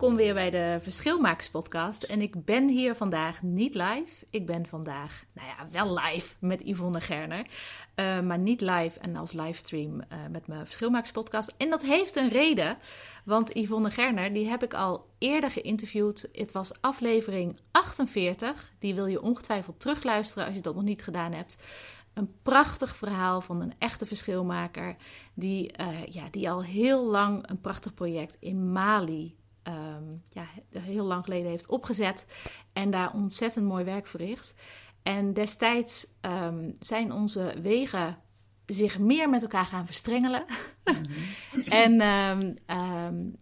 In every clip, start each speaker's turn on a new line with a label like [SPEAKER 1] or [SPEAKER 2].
[SPEAKER 1] Welkom weer bij de Verschilmakers podcast en ik ben hier vandaag niet live. Ik ben vandaag, nou ja, wel live met Yvonne Gerner, uh, maar niet live en als livestream uh, met mijn Verschilmakers podcast. En dat heeft een reden, want Yvonne Gerner, die heb ik al eerder geïnterviewd. Het was aflevering 48, die wil je ongetwijfeld terugluisteren als je dat nog niet gedaan hebt. Een prachtig verhaal van een echte verschilmaker, die, uh, ja, die al heel lang een prachtig project in Mali um, ja, heel lang geleden heeft opgezet en daar ontzettend mooi werk verricht. En destijds um, zijn onze wegen zich meer met elkaar gaan verstrengelen. Mhm. en um,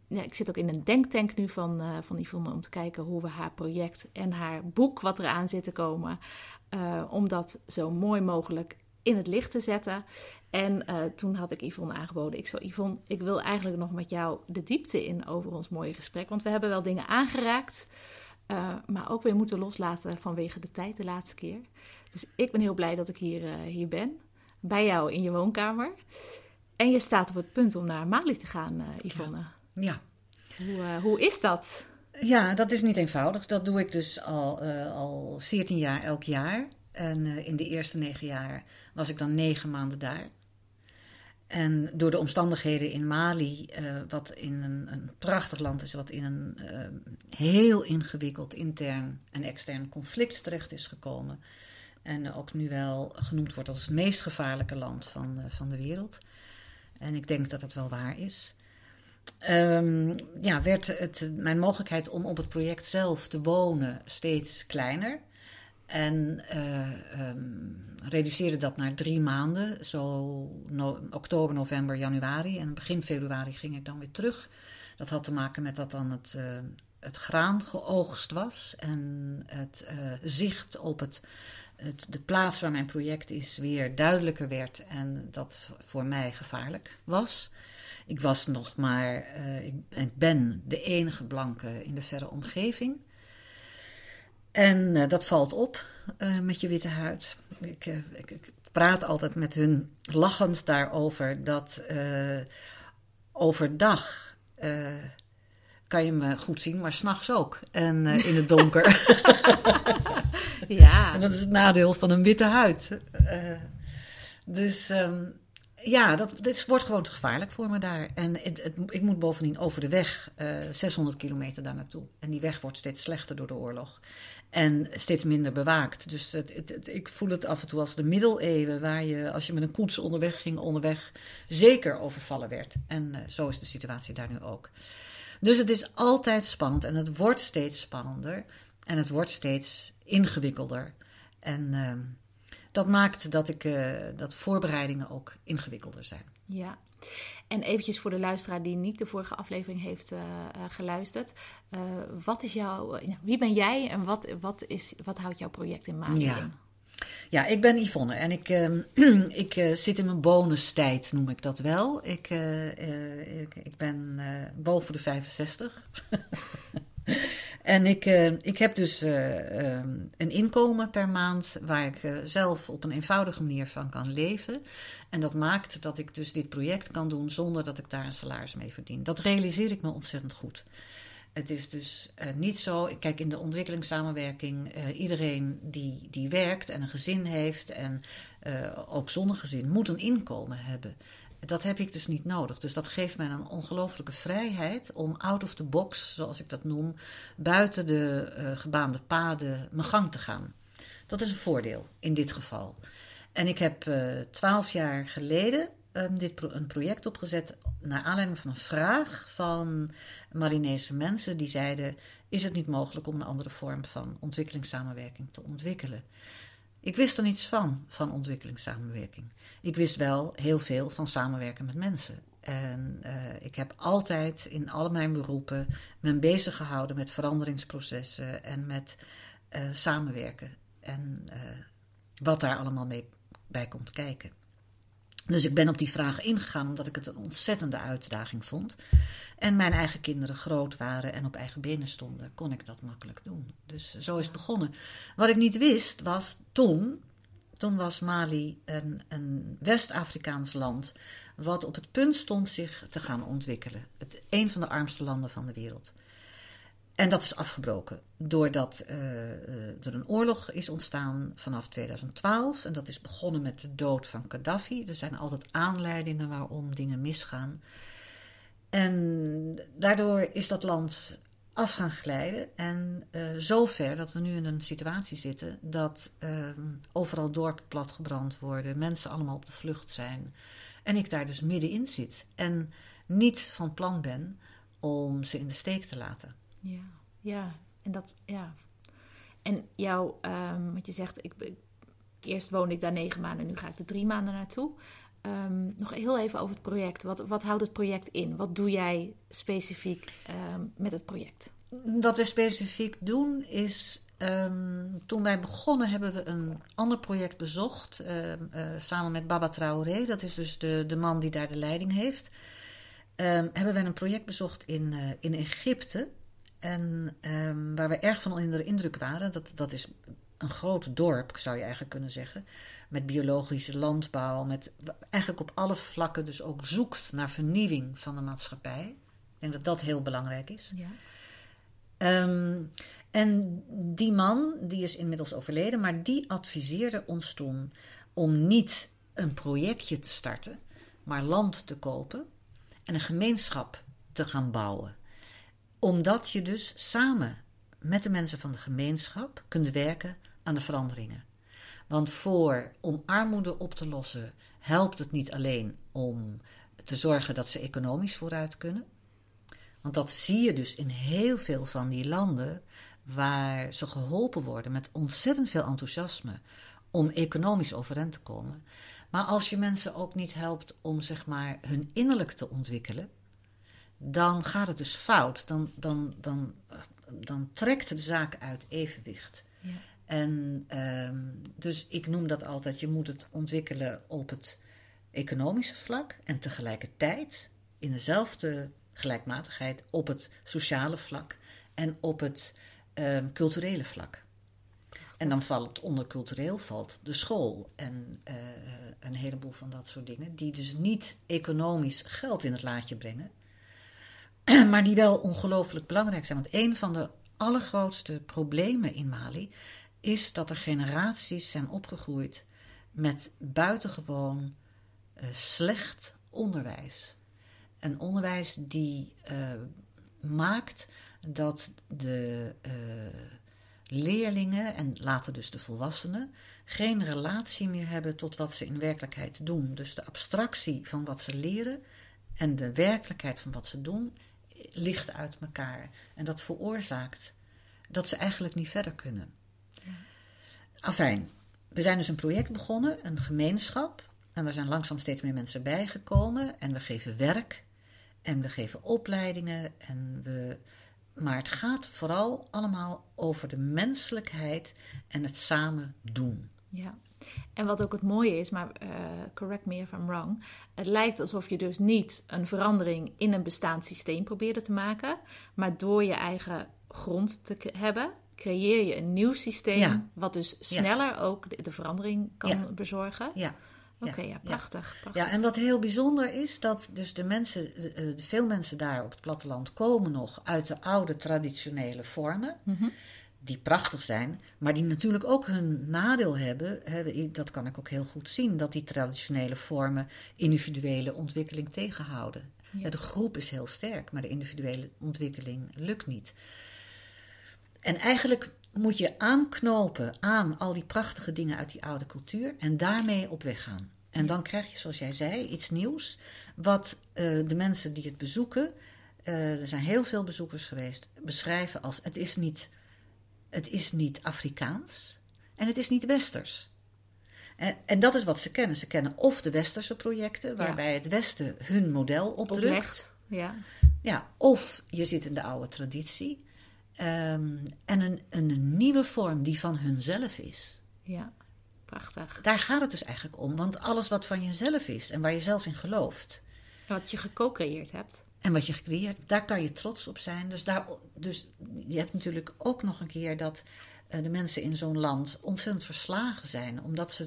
[SPEAKER 1] ja, ik zit ook in een denktank nu van, uh, van Yvonne om te kijken hoe we haar project en haar boek, wat eraan zit te komen, uh, om dat zo mooi mogelijk in het licht te zetten. En uh, toen had ik Yvonne aangeboden. Ik zo, Yvonne, ik wil eigenlijk nog met jou de diepte in over ons mooie gesprek. Want we hebben wel dingen aangeraakt, uh, maar ook weer moeten loslaten vanwege de tijd de laatste keer. Dus ik ben heel blij dat ik hier, uh, hier ben, bij jou in je woonkamer. En je staat op het punt om naar Mali te gaan, Yvonne.
[SPEAKER 2] Ja. ja.
[SPEAKER 1] Hoe, hoe is dat?
[SPEAKER 2] Ja, dat is niet eenvoudig. Dat doe ik dus al, al 14 jaar elk jaar. En in de eerste negen jaar was ik dan negen maanden daar. En door de omstandigheden in Mali, uh, wat in een, een, prachtig land is, wat in een uh, heel ingewikkeld intern en extern conflict terecht is gekomen. En ook nu wel genoemd wordt als het meest gevaarlijke land van, uh, van de wereld. En ik denk dat dat wel waar is. Um, ja, werd het, mijn mogelijkheid om op het project zelf te wonen steeds kleiner. En uh, reduceerde dat naar drie maanden, zo oktober, november, januari. En begin februari ging ik dan weer terug. Dat had te maken met dat dan het, uh, het graan geoogst was en het uh, zicht op het, het, de plaats waar mijn project is weer duidelijker werd en dat voor mij gevaarlijk was. Ik was nog maar, ik, ik ben de enige blanke in de verre omgeving. En uh, dat valt op uh, met je witte huid. Ik, uh, ik, ik, praat altijd met hun lachend daarover dat overdag kan je me goed zien, maar s'nachts ook. En in het donker. ja. En dat is het nadeel van een witte huid. dus um, ja, dat, dit wordt gewoon te gevaarlijk voor me daar. En het, het, ik moet bovendien over de weg, 600 kilometer daar naartoe. En die weg wordt steeds slechter door de oorlog. En steeds minder bewaakt. Dus het, het, ik voel het af en toe als de middeleeuwen, waar je als je met een koets onderweg ging, onderweg zeker overvallen werd. En uh, zo is de situatie daar nu ook. Dus het is altijd spannend en het wordt steeds spannender en het wordt steeds ingewikkelder. En uh, dat maakt dat, ik, uh, dat voorbereidingen ook ingewikkelder zijn.
[SPEAKER 1] Ja, en eventjes voor de luisteraar die niet de vorige aflevering heeft uh, geluisterd. Uh, wat is jouw, wie ben jij en wat, wat, is, wat houdt jouw project in Mali
[SPEAKER 2] ja. Ja, ik ben Yvonne en ik, uh, ik zit in mijn bonustijd, noem ik dat wel. Ik, ik, ik, ben boven de 65. en ik, ik heb dus een inkomen per maand waar ik zelf op een eenvoudige manier van kan leven. En dat maakt dat ik dus dit project kan doen zonder dat ik daar een salaris mee verdien. Dat realiseer ik me ontzettend goed. Het is dus niet zo. Kijk, in de ontwikkelingssamenwerking, uh, iedereen die, die werkt en een gezin heeft en ook zonder gezin, moet een inkomen hebben. Dat heb ik dus niet nodig. Dus dat geeft mij een ongelooflijke vrijheid om out of the box, zoals ik dat noem, buiten de gebaande paden mijn gang te gaan. Dat is een voordeel in dit geval. En ik heb twaalf jaar geleden um, dit een project opgezet naar aanleiding van een vraag van Marinese mensen die zeiden: Is het niet mogelijk om een andere vorm van ontwikkelingssamenwerking te ontwikkelen? Ik wist er niets van, van ontwikkelingssamenwerking. Ik wist wel heel veel van samenwerken met mensen. En uh, ik heb altijd in alle mijn beroepen me bezig gehouden met veranderingsprocessen en met uh, samenwerken. En uh, wat daar allemaal mee bij komt kijken. Dus ik ben op die vraag ingegaan omdat ik het een ontzettende uitdaging vond. En mijn eigen kinderen groot waren en op eigen benen stonden, kon ik dat makkelijk doen. Dus zo is het begonnen. Wat ik niet wist was toen, toen was Mali een, een West-Afrikaans land wat op het punt stond zich te gaan ontwikkelen. Het, een van de armste landen van de wereld. En dat is afgebroken doordat uh, er een oorlog is ontstaan vanaf 2012. En dat is begonnen met de dood van Gaddafi. Er zijn altijd aanleidingen waarom dingen misgaan. En daardoor is dat land af gaan glijden. En uh, zover dat we nu in een situatie zitten dat uh, overal dorpen platgebrand worden, mensen allemaal op de vlucht zijn. En ik daar dus middenin zit. En niet van plan ben om ze in de steek te laten.
[SPEAKER 1] Ja, ja. En dat, ja. En jouw, um, wat je zegt, ik, eerst woonde ik daar negen maanden, nu ga ik er drie maanden naartoe. Um, nog heel even over het project. Wat, wat houdt het project in? Wat doe jij specifiek um, met het project?
[SPEAKER 2] Wat we specifiek doen is. Toen wij begonnen hebben we een ander project bezocht. Uh, samen met Baba Traoré. Dat is dus de, de man die daar de leiding heeft. hebben we een project bezocht in, uh, in Egypte. En waar we erg van onder de indruk waren. Dat, dat is een groot dorp, zou je eigenlijk kunnen zeggen met biologische landbouw, met eigenlijk op alle vlakken dus ook zoekt naar vernieuwing van de maatschappij. Ik denk dat dat heel belangrijk is. Ja. Um, en die man, die is inmiddels overleden, maar die adviseerde ons toen om niet een projectje te starten, maar land te kopen en een gemeenschap te gaan bouwen. Omdat je dus samen met de mensen van de gemeenschap kunt werken aan de veranderingen. Want voor, om armoede op te lossen, helpt het niet alleen om te zorgen dat ze economisch vooruit kunnen. Want dat zie je dus in heel veel van die landen waar ze geholpen worden met ontzettend veel enthousiasme om economisch overeind te komen. Maar als je mensen ook niet helpt om zeg maar hun innerlijk te ontwikkelen, dan gaat het dus fout. Dan, dan, dan, dan trekt de zaak uit evenwicht. Ja. En um, dus ik noem dat altijd, je moet het ontwikkelen op het economische vlak en tegelijkertijd in dezelfde gelijkmatigheid op het sociale vlak en op het um, culturele vlak. En dan valt het onder cultureel valt de school en uh, een heleboel van dat soort dingen, die dus niet economisch geld in het laadje brengen, maar die wel ongelooflijk belangrijk zijn. Want een van de allergrootste problemen in Mali is dat er generaties zijn opgegroeid met buitengewoon uh, slecht onderwijs. Een onderwijs die uh, maakt dat de uh, leerlingen en later dus de volwassenen geen relatie meer hebben tot wat ze in werkelijkheid doen. Dus de abstractie van wat ze leren en de werkelijkheid van wat ze doen ligt uit elkaar. En dat veroorzaakt dat ze eigenlijk niet verder kunnen. Afijn, we zijn dus een project begonnen, een gemeenschap. En er zijn langzaam steeds meer mensen bijgekomen. En we geven werk. En we geven opleidingen. En we... Maar het gaat vooral allemaal over de menselijkheid en het samen doen.
[SPEAKER 1] Ja, en wat ook het mooie is, maar uh, correct me if I'm wrong. Het lijkt alsof je dus niet een verandering in een bestaand systeem probeerde te maken, maar door je eigen grond te hebben, creëer je een nieuw systeem, wat dus sneller ook de, verandering kan bezorgen.
[SPEAKER 2] Ja.
[SPEAKER 1] Oké, ja, prachtig,
[SPEAKER 2] ja. Ja, en wat heel bijzonder is, dat dus de mensen, de, veel mensen daar op het platteland komen nog uit de oude traditionele vormen.
[SPEAKER 1] Mhm.
[SPEAKER 2] Die prachtig zijn, maar die natuurlijk ook hun nadeel hebben. Dat kan ik ook heel goed zien, dat die traditionele vormen individuele ontwikkeling tegenhouden. De groep is heel sterk, maar de individuele ontwikkeling lukt niet. En eigenlijk moet je aanknopen aan al die prachtige dingen uit die oude cultuur en daarmee op weg gaan. En dan krijg je, zoals jij zei, iets nieuws, wat uh, de mensen die het bezoeken, uh, er zijn heel veel bezoekers geweest, beschrijven als: het is niet, het is niet Afrikaans en het is niet Westers. En, en dat is wat ze kennen. Ze kennen of de westerse projecten, waarbij het Westen hun model opdrukt.
[SPEAKER 1] Ja.
[SPEAKER 2] Ja, of je zit in de oude traditie. Ehm, en een, een nieuwe vorm die van hunzelf is.
[SPEAKER 1] ja, prachtig.
[SPEAKER 2] Daar gaat het dus eigenlijk om. Want alles wat van jezelf is en waar je zelf in gelooft.
[SPEAKER 1] En wat je gecreëerd hebt.
[SPEAKER 2] En wat je gecreëerd, daar kan je trots op zijn. Dus, daar, dus je hebt natuurlijk ook nog een keer dat eh, de mensen in zo'n land ontzettend verslagen zijn. Omdat ze.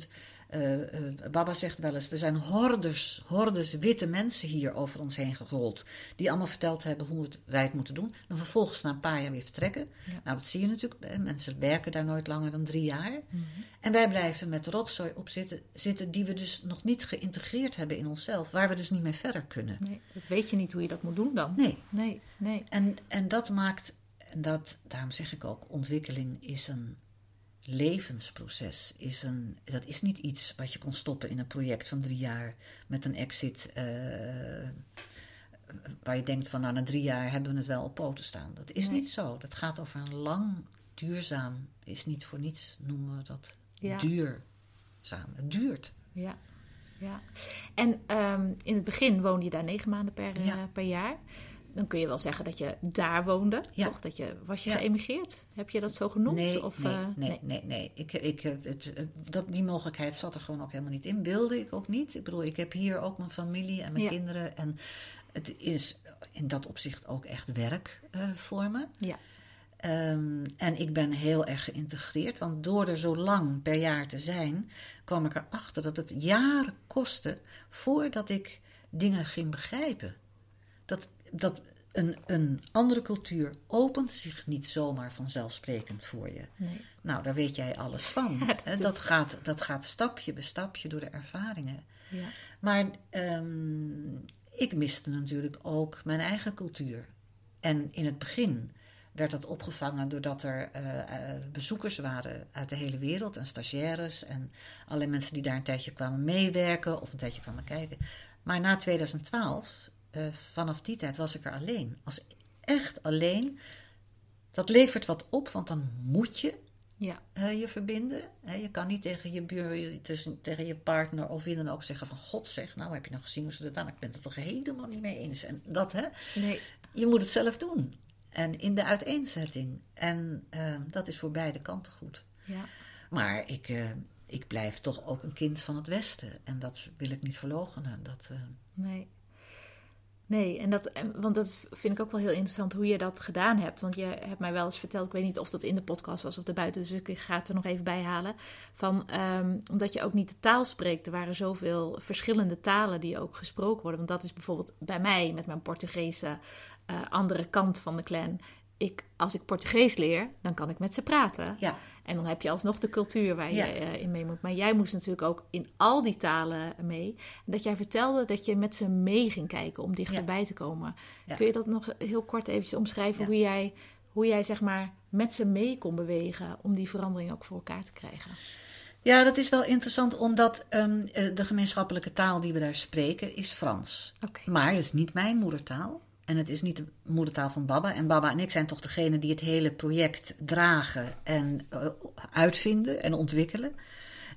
[SPEAKER 2] Eh, eh, Baba zegt wel eens: er zijn hordes, hordes witte mensen hier over ons heen gerold. Die allemaal verteld hebben hoe het, wij het moeten doen. En vervolgens na een paar jaar weer vertrekken.
[SPEAKER 1] Ja.
[SPEAKER 2] Nou, dat zie je natuurlijk. hè, Mensen werken daar nooit langer dan drie jaar.
[SPEAKER 1] Mhm.
[SPEAKER 2] En wij blijven met rotzooi op zitten, zitten die we dus nog niet geïntegreerd hebben in onszelf. Waar we dus niet mee verder kunnen.
[SPEAKER 1] Nee, dat weet je niet hoe je dat moet doen dan.
[SPEAKER 2] Nee.
[SPEAKER 1] Nee, nee.
[SPEAKER 2] En, en dat maakt, en dat, daarom zeg ik ook, ontwikkeling is een levensproces. Is een, dat is niet iets wat je kon stoppen in een project van drie jaar met een exit. eh, waar je denkt van nou na drie jaar hebben we het wel op poten staan. Dat is
[SPEAKER 1] Nee.
[SPEAKER 2] niet zo. Dat gaat over een lang, duurzaam, is niet voor niets noemen we dat
[SPEAKER 1] Ja.
[SPEAKER 2] duurzaam. Het duurt.
[SPEAKER 1] Ja, ja. En ehm, in het begin woonde je daar negen maanden per, eh, per jaar. Dan kun je wel zeggen dat je daar woonde,
[SPEAKER 2] Ja.
[SPEAKER 1] toch? Dat je, was je
[SPEAKER 2] Ja.
[SPEAKER 1] geëmigreerd? Heb je dat zo genoemd?
[SPEAKER 2] Nee,
[SPEAKER 1] of,
[SPEAKER 2] nee,
[SPEAKER 1] eh,
[SPEAKER 2] nee, nee, nee. Ik, ik, heb het, eh, dat, die mogelijkheid zat er gewoon ook helemaal niet in. Wilde ik ook niet. Ik bedoel, ik heb hier ook mijn familie en mijn
[SPEAKER 1] Ja.
[SPEAKER 2] kinderen. En het is in dat opzicht ook echt werk eh, voor me.
[SPEAKER 1] Ja.
[SPEAKER 2] Ehm, en ik ben heel erg geïntegreerd. Want door er zo lang per jaar te zijn, kwam ik erachter dat het jaren kostte voordat ik dingen ging begrijpen. Dat, dat een, een andere cultuur opent zich niet zomaar vanzelfsprekend voor je.
[SPEAKER 1] Nee.
[SPEAKER 2] Nou, daar weet jij alles van.
[SPEAKER 1] Ja, dat
[SPEAKER 2] hè.
[SPEAKER 1] is-
[SPEAKER 2] dat, gaat, dat gaat stapje bij stapje door de ervaringen.
[SPEAKER 1] Ja.
[SPEAKER 2] Maar ehm, ik miste natuurlijk ook mijn eigen cultuur. En in het begin werd dat opgevangen doordat er eh, eh, bezoekers waren uit de hele wereld en stagiaires en allerlei mensen die daar een tijdje kwamen meewerken of een tijdje kwamen kijken. Maar na 2012, eh, vanaf die tijd was ik er alleen. Als echt alleen. Dat levert wat op, want dan moet je
[SPEAKER 1] Ja.
[SPEAKER 2] eh, je verbinden. Je kan niet tegen je buur, tussen, tegen je partner of wie dan ook zeggen van God zeg, nou heb je nou gezien hoe ze dat aan? Ik ben het er toch helemaal niet mee eens. En dat hè,
[SPEAKER 1] Nee.
[SPEAKER 2] je moet het zelf doen. En in de uiteenzetting. En eh, dat is voor beide kanten goed.
[SPEAKER 1] Ja.
[SPEAKER 2] Maar ik, ik blijf toch ook een kind van het Westen. En dat wil ik niet verloochenen. Dat,
[SPEAKER 1] Nee. Nee, en dat, want dat vind ik ook wel heel interessant hoe je dat gedaan hebt. Want je hebt mij wel eens verteld, ik weet niet of dat in de podcast was of erbuiten, dus ik ga het er nog even bij halen. Van, ehm, omdat je ook niet de taal spreekt, er waren zoveel verschillende talen die ook gesproken worden. Want dat is bijvoorbeeld bij mij met mijn Portugese eh, andere kant van de clan. Ik, als ik Portugees leer, dan kan ik met ze praten.
[SPEAKER 2] ja,
[SPEAKER 1] En dan heb je alsnog de cultuur waar je
[SPEAKER 2] Ja.
[SPEAKER 1] eh, in mee moet. Maar jij moest natuurlijk ook in al die talen mee. En dat jij vertelde dat je met ze mee ging kijken om dichterbij te komen. Kun je dat nog heel kort eventjes omschrijven? Hoe, jij, hoe jij zeg maar met ze mee kon bewegen om die verandering ook voor elkaar te krijgen?
[SPEAKER 2] ja, dat is wel interessant, omdat ehm, eh, de gemeenschappelijke taal die we daar spreken is Frans. Maar het is niet mijn moedertaal. En het is niet de moedertaal van Baba. En Baba en ik zijn toch degene die het hele project dragen en eh, uitvinden en ontwikkelen.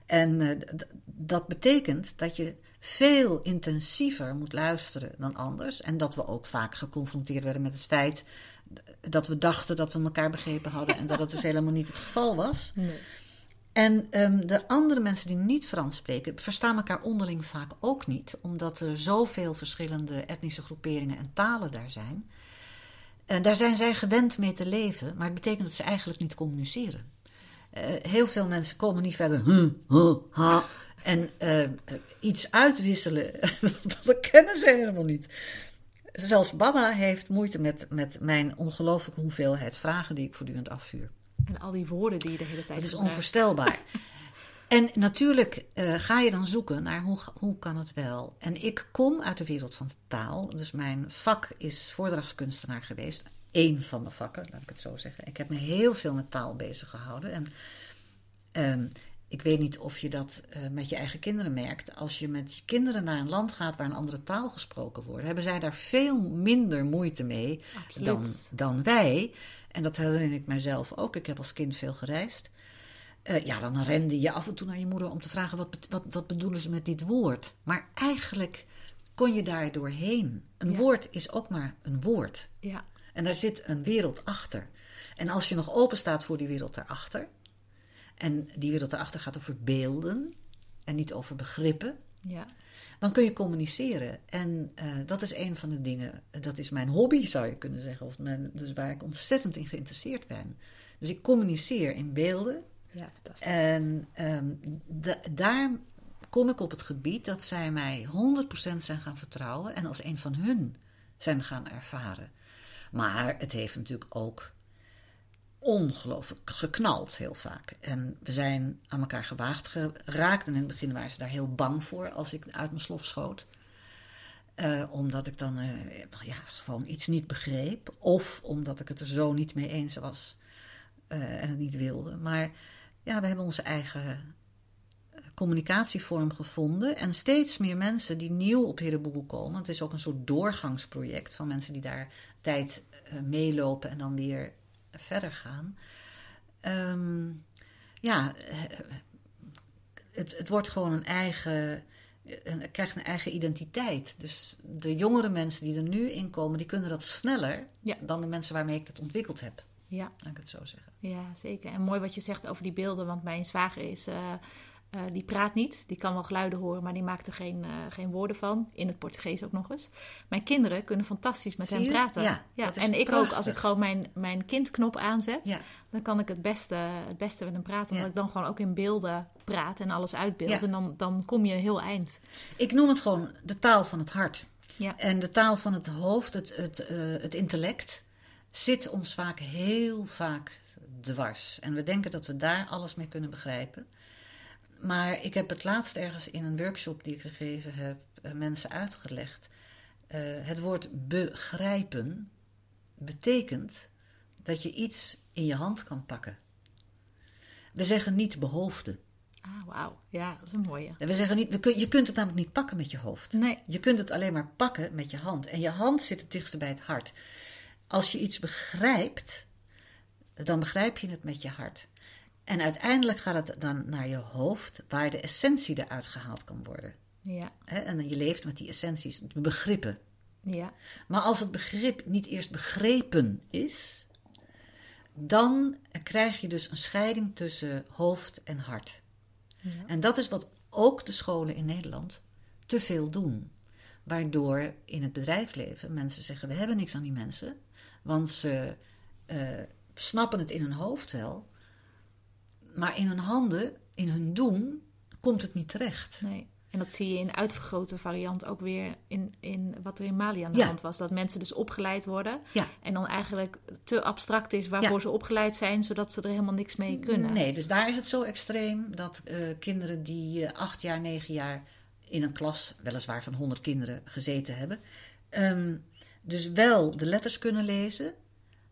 [SPEAKER 2] En eh, dat betekent dat je veel intensiever moet luisteren dan anders. En dat we ook vaak geconfronteerd werden met het feit dat we dachten dat we elkaar begrepen hadden. En dat het dus helemaal niet het geval was.
[SPEAKER 1] Nee.
[SPEAKER 2] En ehm, de andere mensen die niet Frans spreken, verstaan elkaar onderling vaak ook niet, omdat er zoveel verschillende etnische groeperingen en talen daar zijn. En daar zijn zij gewend mee te leven, maar het betekent dat ze eigenlijk niet communiceren. Eh, heel veel mensen komen niet verder. Ha, en eh, iets uitwisselen, dat kennen ze helemaal niet. Zelfs Baba heeft moeite met, met mijn ongelooflijke hoeveelheid vragen die ik voortdurend afvuur.
[SPEAKER 1] En al die woorden die je de hele tijd
[SPEAKER 2] Het is
[SPEAKER 1] gebruikt.
[SPEAKER 2] onvoorstelbaar. En natuurlijk eh, ga je dan zoeken naar hoe, hoe kan het wel. En ik kom uit de wereld van de taal. Dus mijn vak is voordrachtskunstenaar geweest. Eén van mijn vakken, laat ik het zo zeggen. Ik heb me heel veel met taal bezig gehouden. En ehm, ik weet niet of je dat eh, met je eigen kinderen merkt. Als je met je kinderen naar een land gaat waar een andere taal gesproken wordt, hebben zij daar veel minder moeite mee
[SPEAKER 1] Absoluut.
[SPEAKER 2] dan, dan wij. En dat herinner ik mijzelf ook. Ik heb als kind veel gereisd. Eh, ja, dan rende je af en toe naar je moeder om te vragen wat, wat, wat bedoelen ze met dit woord. Maar eigenlijk kon je daar doorheen. Een
[SPEAKER 1] Ja.
[SPEAKER 2] woord is ook maar een woord.
[SPEAKER 1] Ja,
[SPEAKER 2] En daar zit een wereld achter. En als je nog open staat voor die wereld daarachter, en die wereld daarachter gaat over beelden en niet over begrippen,
[SPEAKER 1] ja,
[SPEAKER 2] dan kun je communiceren. En eh, dat is een van de dingen, dat is mijn hobby zou je kunnen zeggen, of mijn, dus waar ik ontzettend in geïnteresseerd ben. Dus ik communiceer in beelden
[SPEAKER 1] ja, fantastisch.
[SPEAKER 2] en ehm, da- daar kom ik op het gebied dat zij mij 100% zijn gaan vertrouwen en als een van hun zijn gaan ervaren. Maar het heeft natuurlijk ook ongelooflijk geknald heel vaak. En we zijn aan elkaar gewaagd geraakt. En in het begin waren ze daar heel bang voor als ik uit mijn slof schoot. Eh, omdat ik dan eh, ja, gewoon iets niet begreep. Of omdat ik het er zo niet mee eens was eh, en het niet wilde. Maar ja, we hebben onze eigen communicatievorm gevonden. En steeds meer mensen die nieuw op Herenboel komen. Het is ook een soort doorgangsproject van mensen die daar tijd meelopen en dan weer verder gaan. Ehm, ja, het, het wordt gewoon een eigen. een- Het krijgt een eigen identiteit. Dus de jongere mensen die er nu in komen, die kunnen dat sneller
[SPEAKER 1] Ja.
[SPEAKER 2] dan de mensen waarmee ik het ontwikkeld heb.
[SPEAKER 1] Ja,
[SPEAKER 2] Laat ik het zo zeggen.
[SPEAKER 1] ja, zeker. En mooi wat je zegt over die beelden, want mijn zwager is, eh, eh, die praat niet. Die kan wel geluiden horen, maar die maakt er geen, eh, geen woorden van. In het Portugees ook nog eens. Mijn kinderen kunnen fantastisch met hem praten.
[SPEAKER 2] Ja,
[SPEAKER 1] en ik ook, als ik gewoon mijn, mijn kindknop aanzet,
[SPEAKER 2] Ja.
[SPEAKER 1] dan kan ik het beste, het beste met hem praten. Omdat
[SPEAKER 2] Ja.
[SPEAKER 1] ik dan gewoon ook in beelden praat en alles uitbeeld. En dan, dan kom je een heel eind.
[SPEAKER 2] Ik noem het gewoon de taal van het hart.
[SPEAKER 1] Ja,
[SPEAKER 2] En de taal van het hoofd, het, het, eh, het intellect, zit ons vaak heel vaak dwars. En we denken dat we daar alles mee kunnen begrijpen. Maar ik heb het laatst ergens in een workshop die ik gegeven heb, eh, mensen uitgelegd. Eh, het woord begrijpen betekent dat je iets in je hand kan pakken. We zeggen niet behoefte.
[SPEAKER 1] ah, wauw. Ja, dat is een mooie.
[SPEAKER 2] En we zeggen niet, we kun, je kunt het namelijk niet pakken met je hoofd.
[SPEAKER 1] Nee,
[SPEAKER 2] Je kunt het alleen maar pakken met je hand. En je hand zit het dichtst bij het hart. Als je iets begrijpt, dan begrijp je het met je hart. En uiteindelijk gaat het dan naar je hoofd, waar de essentie eruit gehaald kan worden.
[SPEAKER 1] ja,
[SPEAKER 2] En je leeft met die essenties, begrippen.
[SPEAKER 1] ja,
[SPEAKER 2] Maar als het begrip niet eerst begrepen is, dan krijg je dus een scheiding tussen hoofd en hart.
[SPEAKER 1] ja.
[SPEAKER 2] En dat is wat ook de scholen in Nederland te veel doen. Waardoor in het bedrijfsleven mensen zeggen: we hebben niks aan die mensen, want ze eh, snappen het in hun hoofd wel, maar in hun handen, in hun doen, komt het niet terecht.
[SPEAKER 1] Nee. En dat zie je in uitvergrote variant ook weer in, in wat er in Mali aan de
[SPEAKER 2] Ja.
[SPEAKER 1] hand was. Dat mensen dus opgeleid worden.
[SPEAKER 2] Ja.
[SPEAKER 1] En dan eigenlijk te abstract is waarvoor
[SPEAKER 2] Ja.
[SPEAKER 1] ze opgeleid zijn, zodat ze er helemaal niks mee kunnen.
[SPEAKER 2] Nee, dus daar is het zo extreem dat eh, kinderen die eh, acht jaar, negen jaar in een klas, weliswaar van honderd kinderen, gezeten hebben, ehm, dus wel de letters kunnen lezen,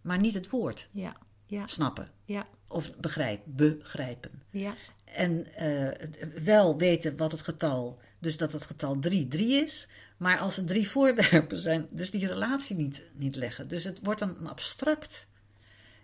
[SPEAKER 2] maar niet het woord
[SPEAKER 1] Ja, ja,
[SPEAKER 2] snappen.
[SPEAKER 1] ja,
[SPEAKER 2] Of begrijp, begrijpen.
[SPEAKER 1] ja,
[SPEAKER 2] En eh, wel weten wat het getal, dus dat het getal 3 3 is. Maar als er drie voorwerpen zijn, dus die relatie niet, niet leggen. Dus het wordt dan een abstract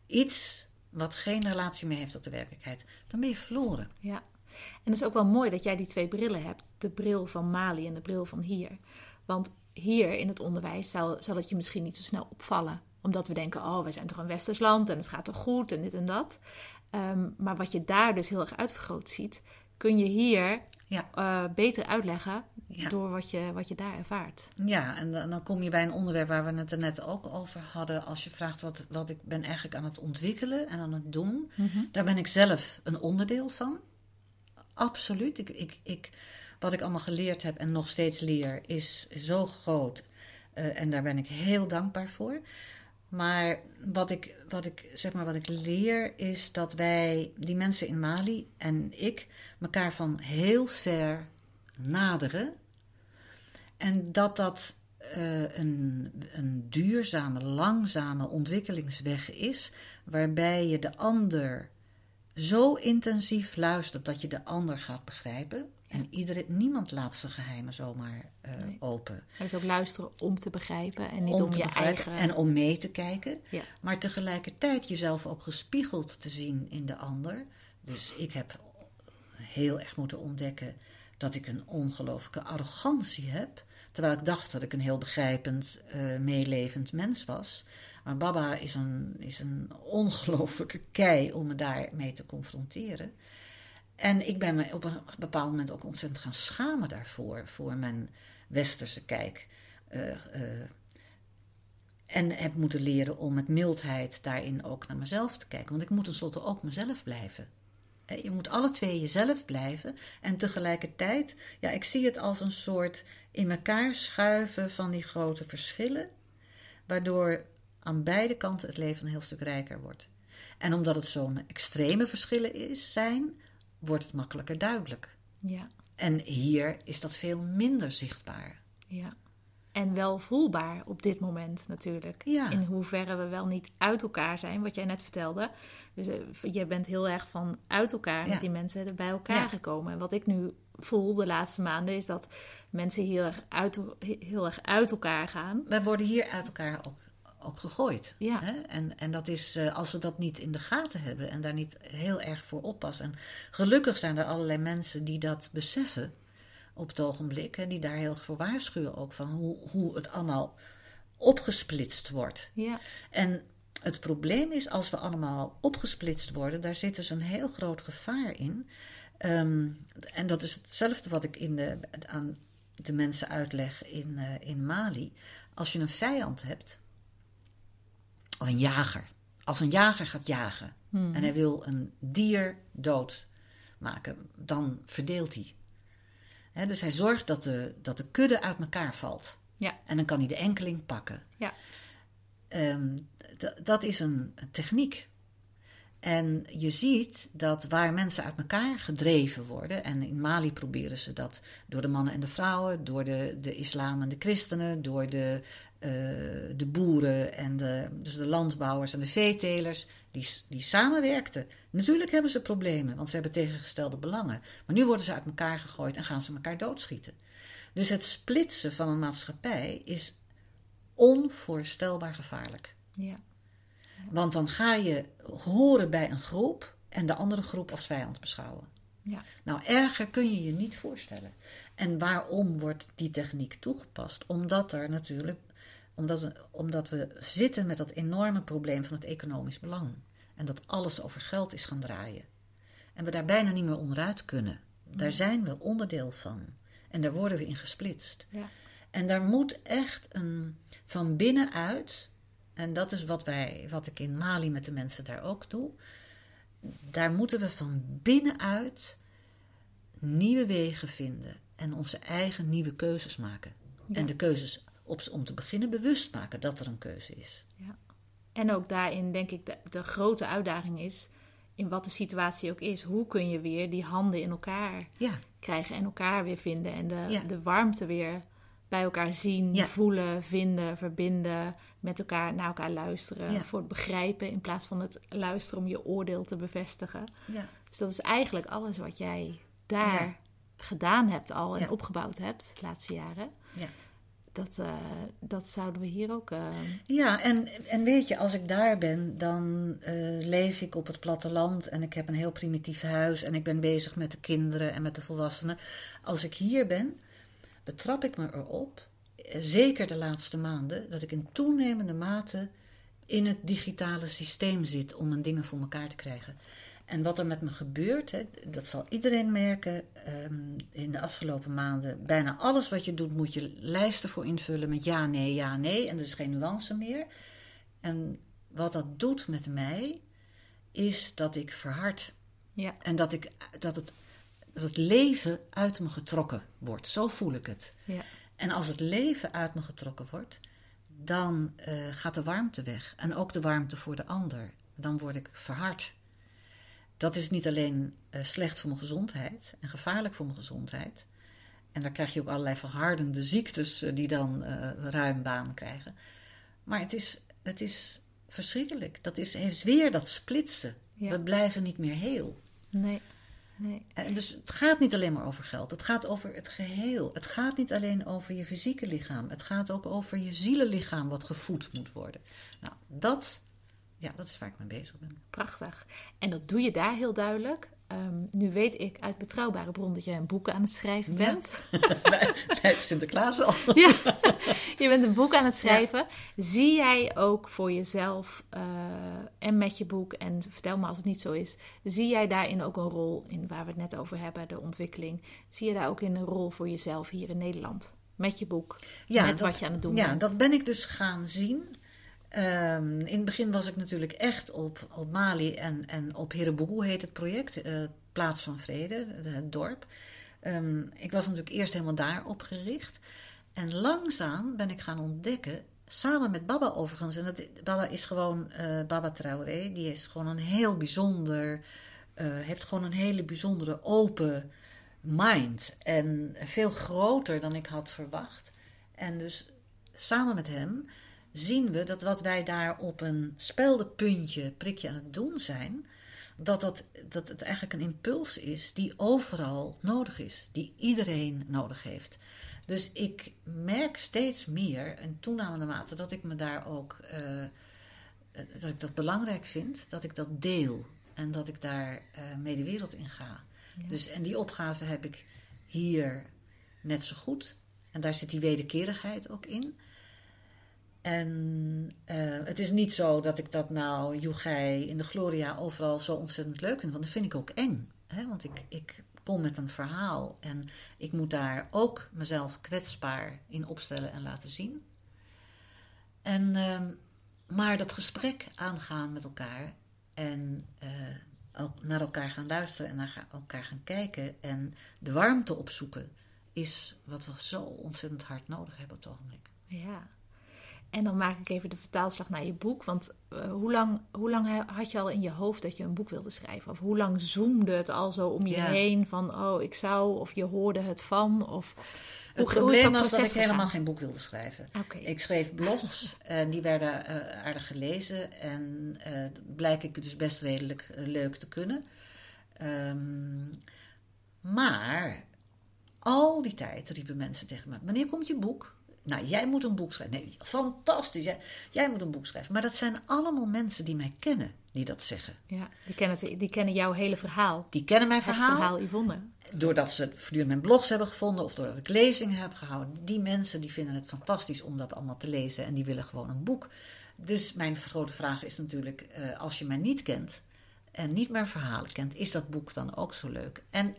[SPEAKER 2] iets wat geen relatie meer heeft tot de werkelijkheid. Dan ben je verloren.
[SPEAKER 1] ja. En het is ook wel mooi dat jij die twee brillen hebt. De bril van Mali en de bril van hier. Want hier in het onderwijs zal, zal het je misschien niet zo snel opvallen. Omdat we denken, oh, wij zijn toch een westers land en het gaat toch goed en dit en dat. Ehm, maar wat je daar dus heel erg uitvergroot ziet, kun je hier
[SPEAKER 2] Ja.
[SPEAKER 1] eh, beter uitleggen
[SPEAKER 2] Ja.
[SPEAKER 1] door wat je, wat je daar ervaart.
[SPEAKER 2] Ja, en dan, dan kom je bij een onderwerp waar we het er net ook over hadden. Als je vraagt wat, wat ik ben eigenlijk aan het ontwikkelen en aan het doen. Daar ben ik zelf een onderdeel van. Absoluut. Ik, ik, ik, wat ik allemaal geleerd heb en nog steeds leer is zo groot. Eh, en daar ben ik heel dankbaar voor. Maar wat ik, wat, ik, zeg maar wat ik leer is dat wij, die mensen in Mali en ik, elkaar van heel ver naderen. En dat dat eh, een, een duurzame, langzame ontwikkelingsweg is, waarbij je de ander zo intensief luistert dat je de ander gaat begrijpen. En iedereen, niemand laat zijn geheimen zomaar eh,
[SPEAKER 1] Nee.
[SPEAKER 2] open.
[SPEAKER 1] Maar dus ook luisteren om te begrijpen en niet
[SPEAKER 2] om
[SPEAKER 1] je eigen...
[SPEAKER 2] en om mee te kijken.
[SPEAKER 1] Ja.
[SPEAKER 2] Maar tegelijkertijd jezelf ook gespiegeld te zien in de ander. Dus ik heb heel erg moeten ontdekken dat ik een ongelooflijke arrogantie heb. Terwijl ik dacht dat ik een heel begrijpend, uh, meelevend mens was. Maar Baba is een, is een ongelooflijke kei om me daarmee te confronteren. En ik ben me op een bepaald moment ook ontzettend gaan schamen daarvoor, voor mijn westerse kijk. Uh, uh, en heb moeten leren om met mildheid daarin ook naar mezelf te kijken. Want ik moet tenslotte ook mezelf blijven. Je moet alle twee jezelf blijven. En tegelijkertijd, ja, ik zie het als een soort in elkaar schuiven van die grote verschillen. Waardoor aan beide kanten het leven een heel stuk rijker wordt. En omdat het zo'n extreme verschillen is, zijn, wordt het makkelijker duidelijk.
[SPEAKER 1] Ja.
[SPEAKER 2] En hier is dat veel minder zichtbaar.
[SPEAKER 1] Ja. En wel voelbaar op dit moment natuurlijk.
[SPEAKER 2] Ja.
[SPEAKER 1] In hoeverre we wel niet uit elkaar zijn, wat jij net vertelde. Dus uh, je bent heel erg van uit elkaar
[SPEAKER 2] Ja.
[SPEAKER 1] met die mensen er bij elkaar
[SPEAKER 2] Ja.
[SPEAKER 1] gekomen. En wat ik nu voel de laatste maanden is dat mensen heel erg uit, heel erg uit elkaar gaan.
[SPEAKER 2] Wij worden hier uit elkaar ook, ook gegooid.
[SPEAKER 1] Ja.
[SPEAKER 2] Hè? En, en dat is, eh, als we dat niet in de gaten hebben en daar niet heel erg voor oppassen. En gelukkig zijn er allerlei mensen die dat beseffen op het ogenblik. En die daar heel voor waarschuwen ook van hoe, hoe het allemaal opgesplitst wordt.
[SPEAKER 1] Ja,
[SPEAKER 2] En het probleem is, als we allemaal opgesplitst worden, daar zit dus een heel groot gevaar in. Ehm, en dat is hetzelfde wat ik in de, aan de mensen uitleg in, eh, in Mali. Als je een vijand hebt, of een jager. Als een jager gaat jagen
[SPEAKER 1] Hmm.
[SPEAKER 2] en hij wil een dier doodmaken, dan verdeelt hij. Dus hij zorgt dat de, dat de kudde uit elkaar valt.
[SPEAKER 1] ja,
[SPEAKER 2] En dan kan hij de enkeling pakken.
[SPEAKER 1] ja,
[SPEAKER 2] Ehm, dat is een, een techniek. En je ziet dat waar mensen uit elkaar gedreven worden, en in Mali proberen ze dat door de mannen en de vrouwen, door de, de islam en de christenen, door de, eh, de boeren en de, dus de landbouwers en de veetelers, die, die samenwerkten. Natuurlijk hebben ze problemen, want ze hebben tegengestelde belangen. Maar nu worden ze uit elkaar gegooid en gaan ze elkaar doodschieten. Dus het splitsen van een maatschappij is onvoorstelbaar gevaarlijk.
[SPEAKER 1] ja,
[SPEAKER 2] Want dan ga je horen bij een groep en de andere groep als vijand beschouwen.
[SPEAKER 1] ja,
[SPEAKER 2] Nou, erger kun je je niet voorstellen. En waarom wordt die techniek toegepast? Omdat er natuurlijk, omdat we, omdat we zitten met dat enorme probleem van het economisch belang. En dat alles over geld is gaan draaien. En we daar bijna niet meer onderuit kunnen. Daar zijn we onderdeel van. En daar worden we in gesplitst.
[SPEAKER 1] ja,
[SPEAKER 2] En daar moet echt een van binnenuit, en dat is wat, wij, wat ik in Mali met de mensen daar ook doe, daar moeten we van binnenuit nieuwe wegen vinden en onze eigen nieuwe keuzes maken.
[SPEAKER 1] Ja.
[SPEAKER 2] En de keuzes op, om te beginnen bewust maken dat er een keuze is.
[SPEAKER 1] ja. En ook daarin denk ik de, de grote uitdaging is, in wat de situatie ook is, hoe kun je weer die handen in elkaar
[SPEAKER 2] Ja,
[SPEAKER 1] krijgen en elkaar weer vinden en de,
[SPEAKER 2] Ja.
[SPEAKER 1] de warmte weer bij elkaar zien,
[SPEAKER 2] Ja.
[SPEAKER 1] voelen, vinden, verbinden, met elkaar naar elkaar luisteren, voor het begrijpen in plaats van het luisteren om je oordeel te bevestigen.
[SPEAKER 2] ja,
[SPEAKER 1] Dus dat is eigenlijk alles wat jij daar gedaan hebt al en opgebouwd hebt de laatste jaren. Dat, eh, dat zouden we hier ook. eh,
[SPEAKER 2] Ja, en, en weet je, als ik daar ben, dan eh, leef ik op het platteland en ik heb een heel primitief huis en ik ben bezig met de kinderen en met de volwassenen. Als ik hier ben, betrap ik me erop, zeker de laatste maanden, dat ik in toenemende mate in het digitale systeem zit om mijn dingen voor elkaar te krijgen. En wat er met me gebeurt, hè, dat zal iedereen merken ehm, in de afgelopen maanden. Bijna alles wat je doet, moet je lijsten voor invullen met ja, nee, ja, nee. En er is geen nuance meer. En wat dat doet met mij, is dat ik verhard.
[SPEAKER 1] ja,
[SPEAKER 2] En dat, ik, dat, het, dat het leven uit me getrokken wordt. Zo voel ik het.
[SPEAKER 1] ja,
[SPEAKER 2] En als het leven uit me getrokken wordt, dan eh, gaat de warmte weg. En ook de warmte voor de ander. Dan word ik verhard. Dat is niet alleen eh, slecht voor mijn gezondheid en gevaarlijk voor mijn gezondheid. En daar krijg je ook allerlei verhardende ziektes eh, die dan eh, ruim baan krijgen. Maar het is, het is verschrikkelijk. Dat is, is weer dat splitsen.
[SPEAKER 1] Ja.
[SPEAKER 2] We blijven niet meer heel.
[SPEAKER 1] nee, nee,
[SPEAKER 2] En dus het gaat niet alleen maar over geld. Het gaat over het geheel. Het gaat niet alleen over je fysieke lichaam. Het gaat ook over je zielenlichaam wat gevoed moet worden. Nou, dat ja, dat is waar ik mee bezig ben.
[SPEAKER 1] Prachtig. En dat doe je daar heel duidelijk. Ehm, nu weet ik uit betrouwbare bron dat jij een boek aan het schrijven bent.
[SPEAKER 2] Ja. nee, Sinterklaas al.
[SPEAKER 1] ja, je bent een boek aan het schrijven. Zie jij ook voor jezelf uh, en met je boek, en vertel me als het niet zo is, zie jij daarin ook een rol in waar we het net over hebben, de ontwikkeling? Zie je daar ook in een rol voor jezelf hier in Nederland? Met je boek,
[SPEAKER 2] ja,
[SPEAKER 1] met
[SPEAKER 2] dat,
[SPEAKER 1] wat je aan het doen
[SPEAKER 2] ja,
[SPEAKER 1] bent.
[SPEAKER 2] dat ben ik dus gaan zien. Um, in het begin was ik natuurlijk echt op, Mali en, en op Herebou heet het project, uh, Plaats van Vrede, het dorp. Um, ik was natuurlijk eerst helemaal daarop gericht. En langzaam ben ik gaan ontdekken, samen met Baba overigens, en dat, Baba is gewoon, uh, Baba Traoré, die is gewoon een heel bijzonder, uh, heeft gewoon een hele bijzondere open mind. En veel groter dan ik had verwacht. En dus samen met hem zien we dat wat wij daar op een speldenpuntje, prikje aan het doen zijn, dat, dat, dat het eigenlijk een impuls is die overal nodig is, die iedereen nodig heeft. Dus ik merk steeds meer, en toenamende mate, dat ik me daar ook, uh, dat ik dat belangrijk vind, dat ik dat deel en dat ik daar uh, mee de wereld in ga. Ja. Dus, en die opgave heb ik hier net zo goed. En daar zit die wederkerigheid ook in. En uh, het is niet zo dat ik dat nou, Joegij, in de Gloria overal zo ontzettend leuk vind. Want dat vind ik ook eng. Hè? Want ik, ik kom met een verhaal en ik moet daar ook mezelf kwetsbaar in opstellen en laten zien. En, uh, maar dat gesprek aangaan met elkaar en uh, naar elkaar gaan luisteren en naar elkaar gaan kijken en de warmte opzoeken, is wat we zo ontzettend hard nodig hebben op het ogenblik.
[SPEAKER 1] Ja. En dan maak ik even de vertaalslag naar je boek. Want uh, hoe, lang, hoe lang had je al in je hoofd dat je een boek wilde schrijven? Of hoe lang zoomde het al zo om je
[SPEAKER 2] Ja.
[SPEAKER 1] heen van, oh, ik zou, of je hoorde het van? Of,
[SPEAKER 2] Het
[SPEAKER 1] hoe,
[SPEAKER 2] probleem
[SPEAKER 1] hoe
[SPEAKER 2] was dat ik helemaal geen boek wilde schrijven. Ik schreef blogs en die werden eh, aardig gelezen. En eh blijk ik dus best redelijk eh, leuk te kunnen. Ehm, maar al die tijd riepen mensen tegen me: Wanneer komt je boek? Nou, jij moet een boek schrijven. Nee, fantastisch. Jij, jij moet een boek schrijven. Maar dat zijn allemaal mensen die mij kennen, die dat zeggen.
[SPEAKER 1] Ja, die kennen, het, die kennen jouw hele verhaal.
[SPEAKER 2] Die kennen mijn
[SPEAKER 1] Het
[SPEAKER 2] verhaal.
[SPEAKER 1] verhaal Yvonne.
[SPEAKER 2] Doordat ze voortdurend mijn blogs hebben gevonden of doordat ik lezingen heb gehouden. Die mensen die vinden het fantastisch om dat allemaal te lezen en die willen gewoon een boek. Dus mijn grote vraag is natuurlijk, eh, als je mij niet kent en niet mijn verhalen kent, is dat boek dan ook zo leuk? En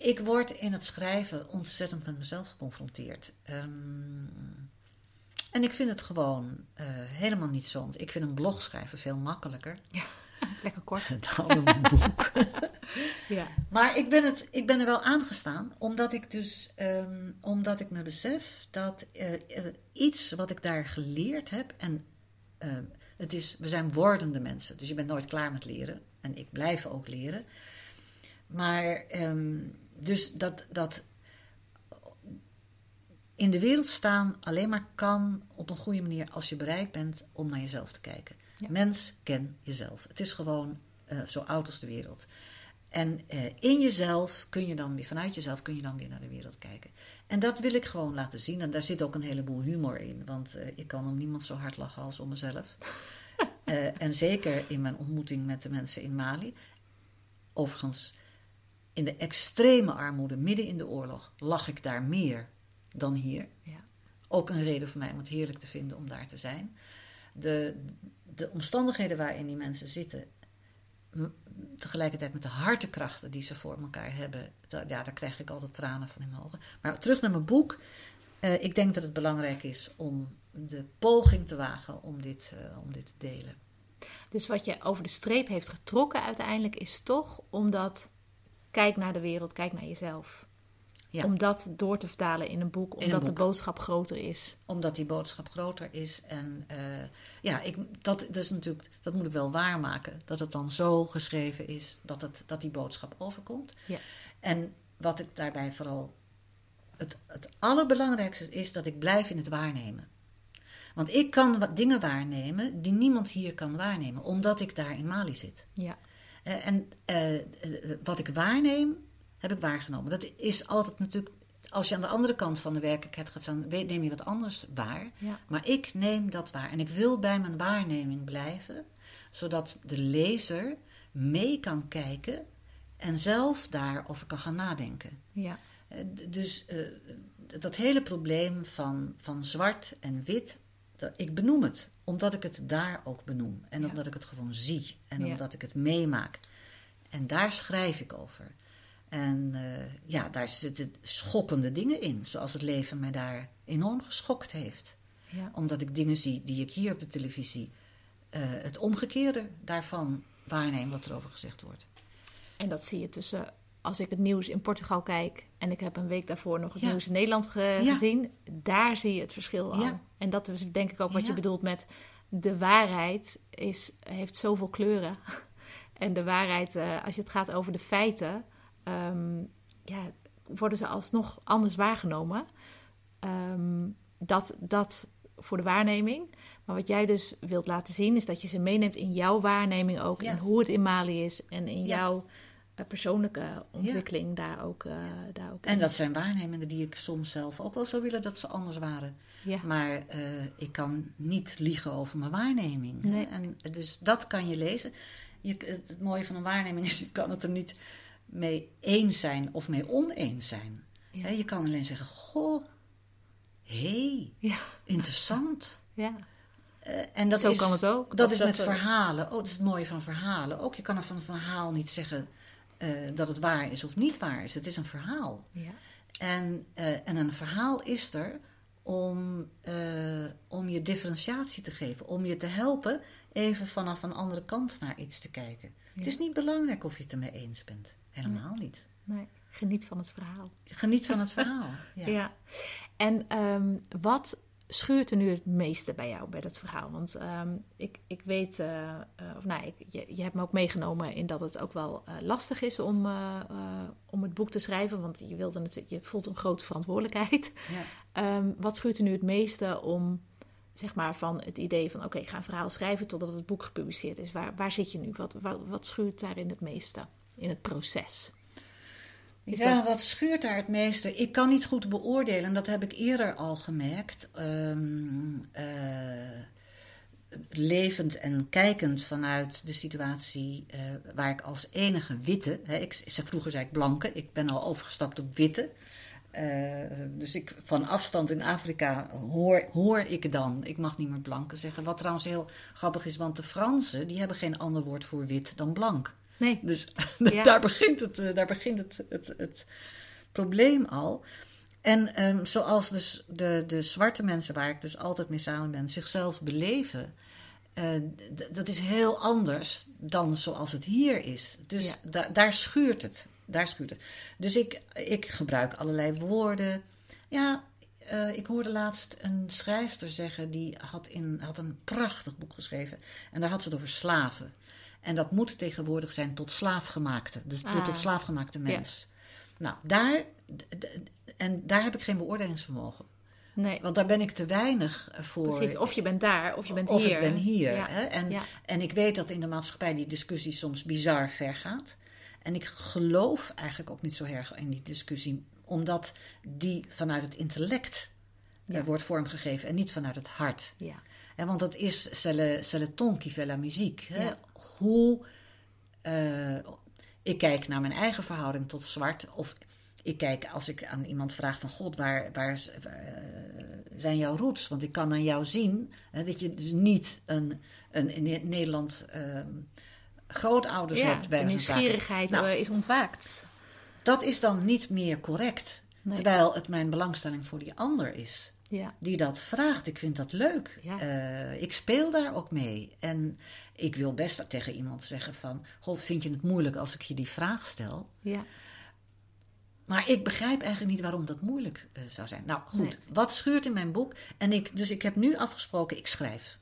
[SPEAKER 2] ik word in het schrijven ontzettend met mezelf geconfronteerd. Ehm, en ik vind het gewoon eh, helemaal niet zo. Want ik vind een blog schrijven veel makkelijker
[SPEAKER 1] Lekker kort.
[SPEAKER 2] dan een boek.
[SPEAKER 1] Ja.
[SPEAKER 2] Maar ik ben, het, ik ben er wel aangestaan, omdat ik dus, ehm, omdat ik me besef dat eh, eh, iets wat ik daar geleerd heb, en eh, het is, we zijn wordende mensen, dus je bent nooit klaar met leren, en ik blijf ook leren. Maar, ehm, dus dat, dat in de wereld staan alleen maar kan op een goede manier als je bereid bent om naar jezelf te kijken.
[SPEAKER 1] Ja.
[SPEAKER 2] Mens, ken jezelf. Het is gewoon eh, zo oud als de wereld. En eh, in jezelf kun je dan weer, vanuit jezelf kun je dan weer naar de wereld kijken. En dat wil ik gewoon laten zien. En daar zit ook een heleboel humor in. Want eh, ik kan om niemand zo hard lachen als om mezelf. En zeker in mijn ontmoeting met de mensen in Mali. Overigens, in de extreme armoede, midden in de oorlog, lag ik daar meer dan hier.
[SPEAKER 1] Ja.
[SPEAKER 2] Ook een reden voor mij om het heerlijk te vinden om daar te zijn. De, de omstandigheden waarin die mensen zitten, tegelijkertijd met de hartekrachten die ze voor elkaar hebben, ja, daar krijg ik altijd tranen van in mijn ogen. Maar terug naar mijn boek. Eh, ik denk dat het belangrijk is om de poging te wagen om dit, eh, om dit te delen.
[SPEAKER 1] Dus wat je over de streep heeft getrokken uiteindelijk is toch omdat kijk naar de wereld, kijk naar jezelf.
[SPEAKER 2] Ja.
[SPEAKER 1] Om dat door te vertalen in een boek,
[SPEAKER 2] een
[SPEAKER 1] omdat de boodschap groter is.
[SPEAKER 2] Omdat die boodschap groter is. En eh, ja, ik, dat, dat, is natuurlijk, dat moet ik wel waarmaken. Dat het dan zo geschreven is dat, het, dat die boodschap overkomt.
[SPEAKER 1] Ja.
[SPEAKER 2] En wat ik daarbij vooral. Het, het allerbelangrijkste is dat ik blijf in het waarnemen. Want ik kan wat dingen waarnemen die niemand hier kan waarnemen, omdat ik daar in Mali zit.
[SPEAKER 1] Ja,
[SPEAKER 2] en eh, eh, wat ik waarneem, heb ik waargenomen. Dat is altijd natuurlijk. Als je aan de andere kant van de werkelijkheid gaat staan, neem je wat anders waar.
[SPEAKER 1] ja,
[SPEAKER 2] Maar ik neem dat waar. En ik wil bij mijn waarneming blijven. zodat de lezer mee kan kijken en zelf daarover kan gaan nadenken.
[SPEAKER 1] Ja.
[SPEAKER 2] Eh, Dus eh, dat hele probleem van, van zwart en wit, dat, ik benoem het omdat ik het daar ook benoem. En
[SPEAKER 1] Ja.
[SPEAKER 2] omdat ik het gewoon zie en
[SPEAKER 1] Ja.
[SPEAKER 2] omdat ik het meemaak. En daar schrijf ik over. En eh, ja, daar zitten schokkende dingen in, zoals het leven mij daar enorm geschokt heeft.
[SPEAKER 1] Ja.
[SPEAKER 2] Omdat ik dingen zie die ik hier op de televisie, eh, het omgekeerde daarvan waarneem wat er over gezegd wordt.
[SPEAKER 1] En dat zie je tussen als ik het nieuws in Portugal kijk en ik heb een week daarvoor nog het
[SPEAKER 2] Ja.
[SPEAKER 1] nieuws in Nederland ge-
[SPEAKER 2] Ja.
[SPEAKER 1] gezien, daar zie je het verschil al.
[SPEAKER 2] Ja.
[SPEAKER 1] En dat is denk ik ook wat je bedoelt met de waarheid is, heeft zoveel kleuren. En de waarheid, eh, als je het gaat over de feiten, ehm, ja, worden ze alsnog anders waargenomen. Ehm, dat, dat voor de waarneming. Maar wat jij dus wilt laten zien, is dat je ze meeneemt in jouw waarneming ook. En hoe het in Mali is. En in jouw persoonlijke ontwikkeling daar, ook, eh, daar ook
[SPEAKER 2] En dat zijn waarnemingen die ik soms zelf ook wel zou willen dat ze anders waren.
[SPEAKER 1] Ja.
[SPEAKER 2] Maar eh, ik kan niet liegen over mijn waarneming.
[SPEAKER 1] Nee.
[SPEAKER 2] En, dus dat kan je lezen. Je, het, mooie van een waarneming is, je kan het er niet mee eens zijn of mee oneens zijn.
[SPEAKER 1] Ja.
[SPEAKER 2] Hè, Je kan alleen zeggen, goh, hé, hey,
[SPEAKER 1] Ja.
[SPEAKER 2] interessant.
[SPEAKER 1] ja.
[SPEAKER 2] Eh, en dat
[SPEAKER 1] Zo
[SPEAKER 2] is,
[SPEAKER 1] kan het ook.
[SPEAKER 2] Dat is
[SPEAKER 1] dat
[SPEAKER 2] met verhalen. Oh, dat is het mooie van verhalen. Ook je kan er van een verhaal niet zeggen eh, dat het waar is of niet waar is. Het is een verhaal.
[SPEAKER 1] Ja.
[SPEAKER 2] En, eh, en een verhaal is er om, eh, om je differentiatie te geven. Om je te helpen even vanaf een andere kant naar iets te kijken. Het is niet belangrijk of je het ermee eens bent. Helemaal niet.
[SPEAKER 1] Nee, geniet van het verhaal.
[SPEAKER 2] Geniet van het verhaal.
[SPEAKER 1] Ja.
[SPEAKER 2] Ja.
[SPEAKER 1] En ehm, wat schuurt er nu het meeste bij jou, bij dat verhaal? Want ehm, ik, ik weet, eh, of nou, ik, je, je hebt me ook meegenomen in dat het ook wel eh, lastig is om, om het boek te schrijven. Want je, wilde het, je voelt een grote verantwoordelijkheid.
[SPEAKER 2] Ja.
[SPEAKER 1] Ehm, wat schuurt er nu het meeste om, zeg maar, van het idee van... oké, ik ga een verhaal schrijven totdat het boek gepubliceerd is. Waar, waar zit je nu? Wat, wat, wat schuurt daarin het meeste in het proces? Is
[SPEAKER 2] ja,
[SPEAKER 1] dat-
[SPEAKER 2] wat schuurt daar het meeste? Ik kan niet goed beoordelen, en dat heb ik eerder al gemerkt. Ehm, eh, levend en kijkend vanuit de situatie eh, waar ik als enige witte, hè, ik, vroeger zei ik blanke, ik ben al overgestapt op witte. Eh, dus ik, van afstand in Afrika hoor, hoor ik dan, ik mag niet meer blanke zeggen. Wat trouwens heel grappig is, want de Fransen die hebben geen ander woord voor wit dan blank.
[SPEAKER 1] Nee,
[SPEAKER 2] Dus
[SPEAKER 1] Ja.
[SPEAKER 2] daar begint, het, eh, daar begint het, het, het probleem al. En ehm, zoals dus de, de zwarte mensen waar ik dus altijd mee samen ben, zichzelf beleven, eh, dat is heel anders dan zoals het hier is. Dus
[SPEAKER 1] Ja.
[SPEAKER 2] da- daar schuurt het. Daar schuurt het. Dus ik, ik gebruik allerlei woorden. Ja, eh, ik hoorde laatst een schrijfster zeggen, die had, in, had een prachtig boek geschreven. En daar had ze het over slaven. En dat moet tegenwoordig zijn tot slaafgemaakte. Dus
[SPEAKER 1] Ah.
[SPEAKER 2] tot slaafgemaakte mens. Nou, daar, en daar heb ik geen beoordelingsvermogen.
[SPEAKER 1] nee.
[SPEAKER 2] Want daar ben ik te weinig voor.
[SPEAKER 1] Precies, of je bent daar, of je bent
[SPEAKER 2] Of
[SPEAKER 1] hier.
[SPEAKER 2] ik ben hier.
[SPEAKER 1] Ja.
[SPEAKER 2] Hè? En,
[SPEAKER 1] Ja.
[SPEAKER 2] en ik weet dat in de maatschappij die discussie soms bizar ver gaat. En ik geloof eigenlijk ook niet zo erg in die discussie, omdat die vanuit het intellect eh,
[SPEAKER 1] Ja.
[SPEAKER 2] wordt vormgegeven en niet vanuit het hart.
[SPEAKER 1] Ja.
[SPEAKER 2] Want dat is c'est le, c'est le ton qui fait la?
[SPEAKER 1] Ja.
[SPEAKER 2] Hoe eh, ik kijk naar mijn eigen verhouding tot zwart. Of ik kijk als ik aan iemand vraag van God, waar, waar eh, zijn jouw roots? Want ik kan aan jou zien hè, dat je dus niet een, een in Nederland ehm, grootouders
[SPEAKER 1] ja,
[SPEAKER 2] hebt bij
[SPEAKER 1] de
[SPEAKER 2] spreken.
[SPEAKER 1] nieuwsgierigheid
[SPEAKER 2] Nou,
[SPEAKER 1] eh, is ontwaakt.
[SPEAKER 2] Dat is dan niet meer correct.
[SPEAKER 1] Nee.
[SPEAKER 2] Terwijl het mijn belangstelling voor die ander is
[SPEAKER 1] Ja.
[SPEAKER 2] die dat vraagt. Ik vind dat leuk.
[SPEAKER 1] Ja.
[SPEAKER 2] Eh, ik speel daar ook mee. En ik wil best tegen iemand zeggen van... Goh, vind je het moeilijk als ik je die vraag stel?
[SPEAKER 1] Ja.
[SPEAKER 2] Maar ik begrijp eigenlijk niet waarom dat moeilijk eh, zou zijn. Nou goed,
[SPEAKER 1] Nee.
[SPEAKER 2] wat schuurt in mijn boek? En ik, dus ik heb nu afgesproken, ik schrijf.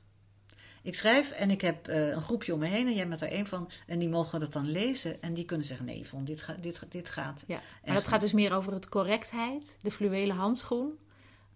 [SPEAKER 2] Ik schrijf en ik heb eh, een groepje om me heen en jij bent er één van. En die mogen dat dan lezen en die kunnen zeggen: nee, Yvonne, dit, ga, dit, dit gaat.
[SPEAKER 1] ja. Maar dat gaat dus meer over het correctheid, de fluwelen handschoen.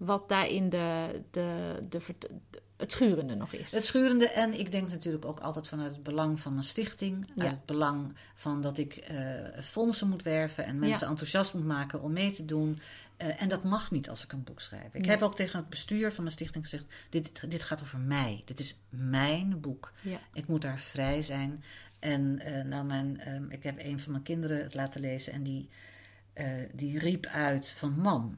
[SPEAKER 1] Wat daarin de, de, de, de- het schurende nog is.
[SPEAKER 2] Het schurende en ik denk natuurlijk ook altijd vanuit het belang van mijn stichting.
[SPEAKER 1] Ja.
[SPEAKER 2] Uit het belang van dat ik eh, fondsen moet werven en mensen
[SPEAKER 1] Ja.
[SPEAKER 2] enthousiast moet maken om mee te doen. Eh, en dat mag niet als ik een boek schrijf. Ik
[SPEAKER 1] Nee.
[SPEAKER 2] heb ook tegen het bestuur van mijn stichting gezegd: dit, dit gaat over mij. Dit is mijn boek.
[SPEAKER 1] Ja.
[SPEAKER 2] Ik moet daar vrij zijn. En eh, nou, mijn, ehm, ik heb een van mijn kinderen het laten lezen en die, die riep uit van mam.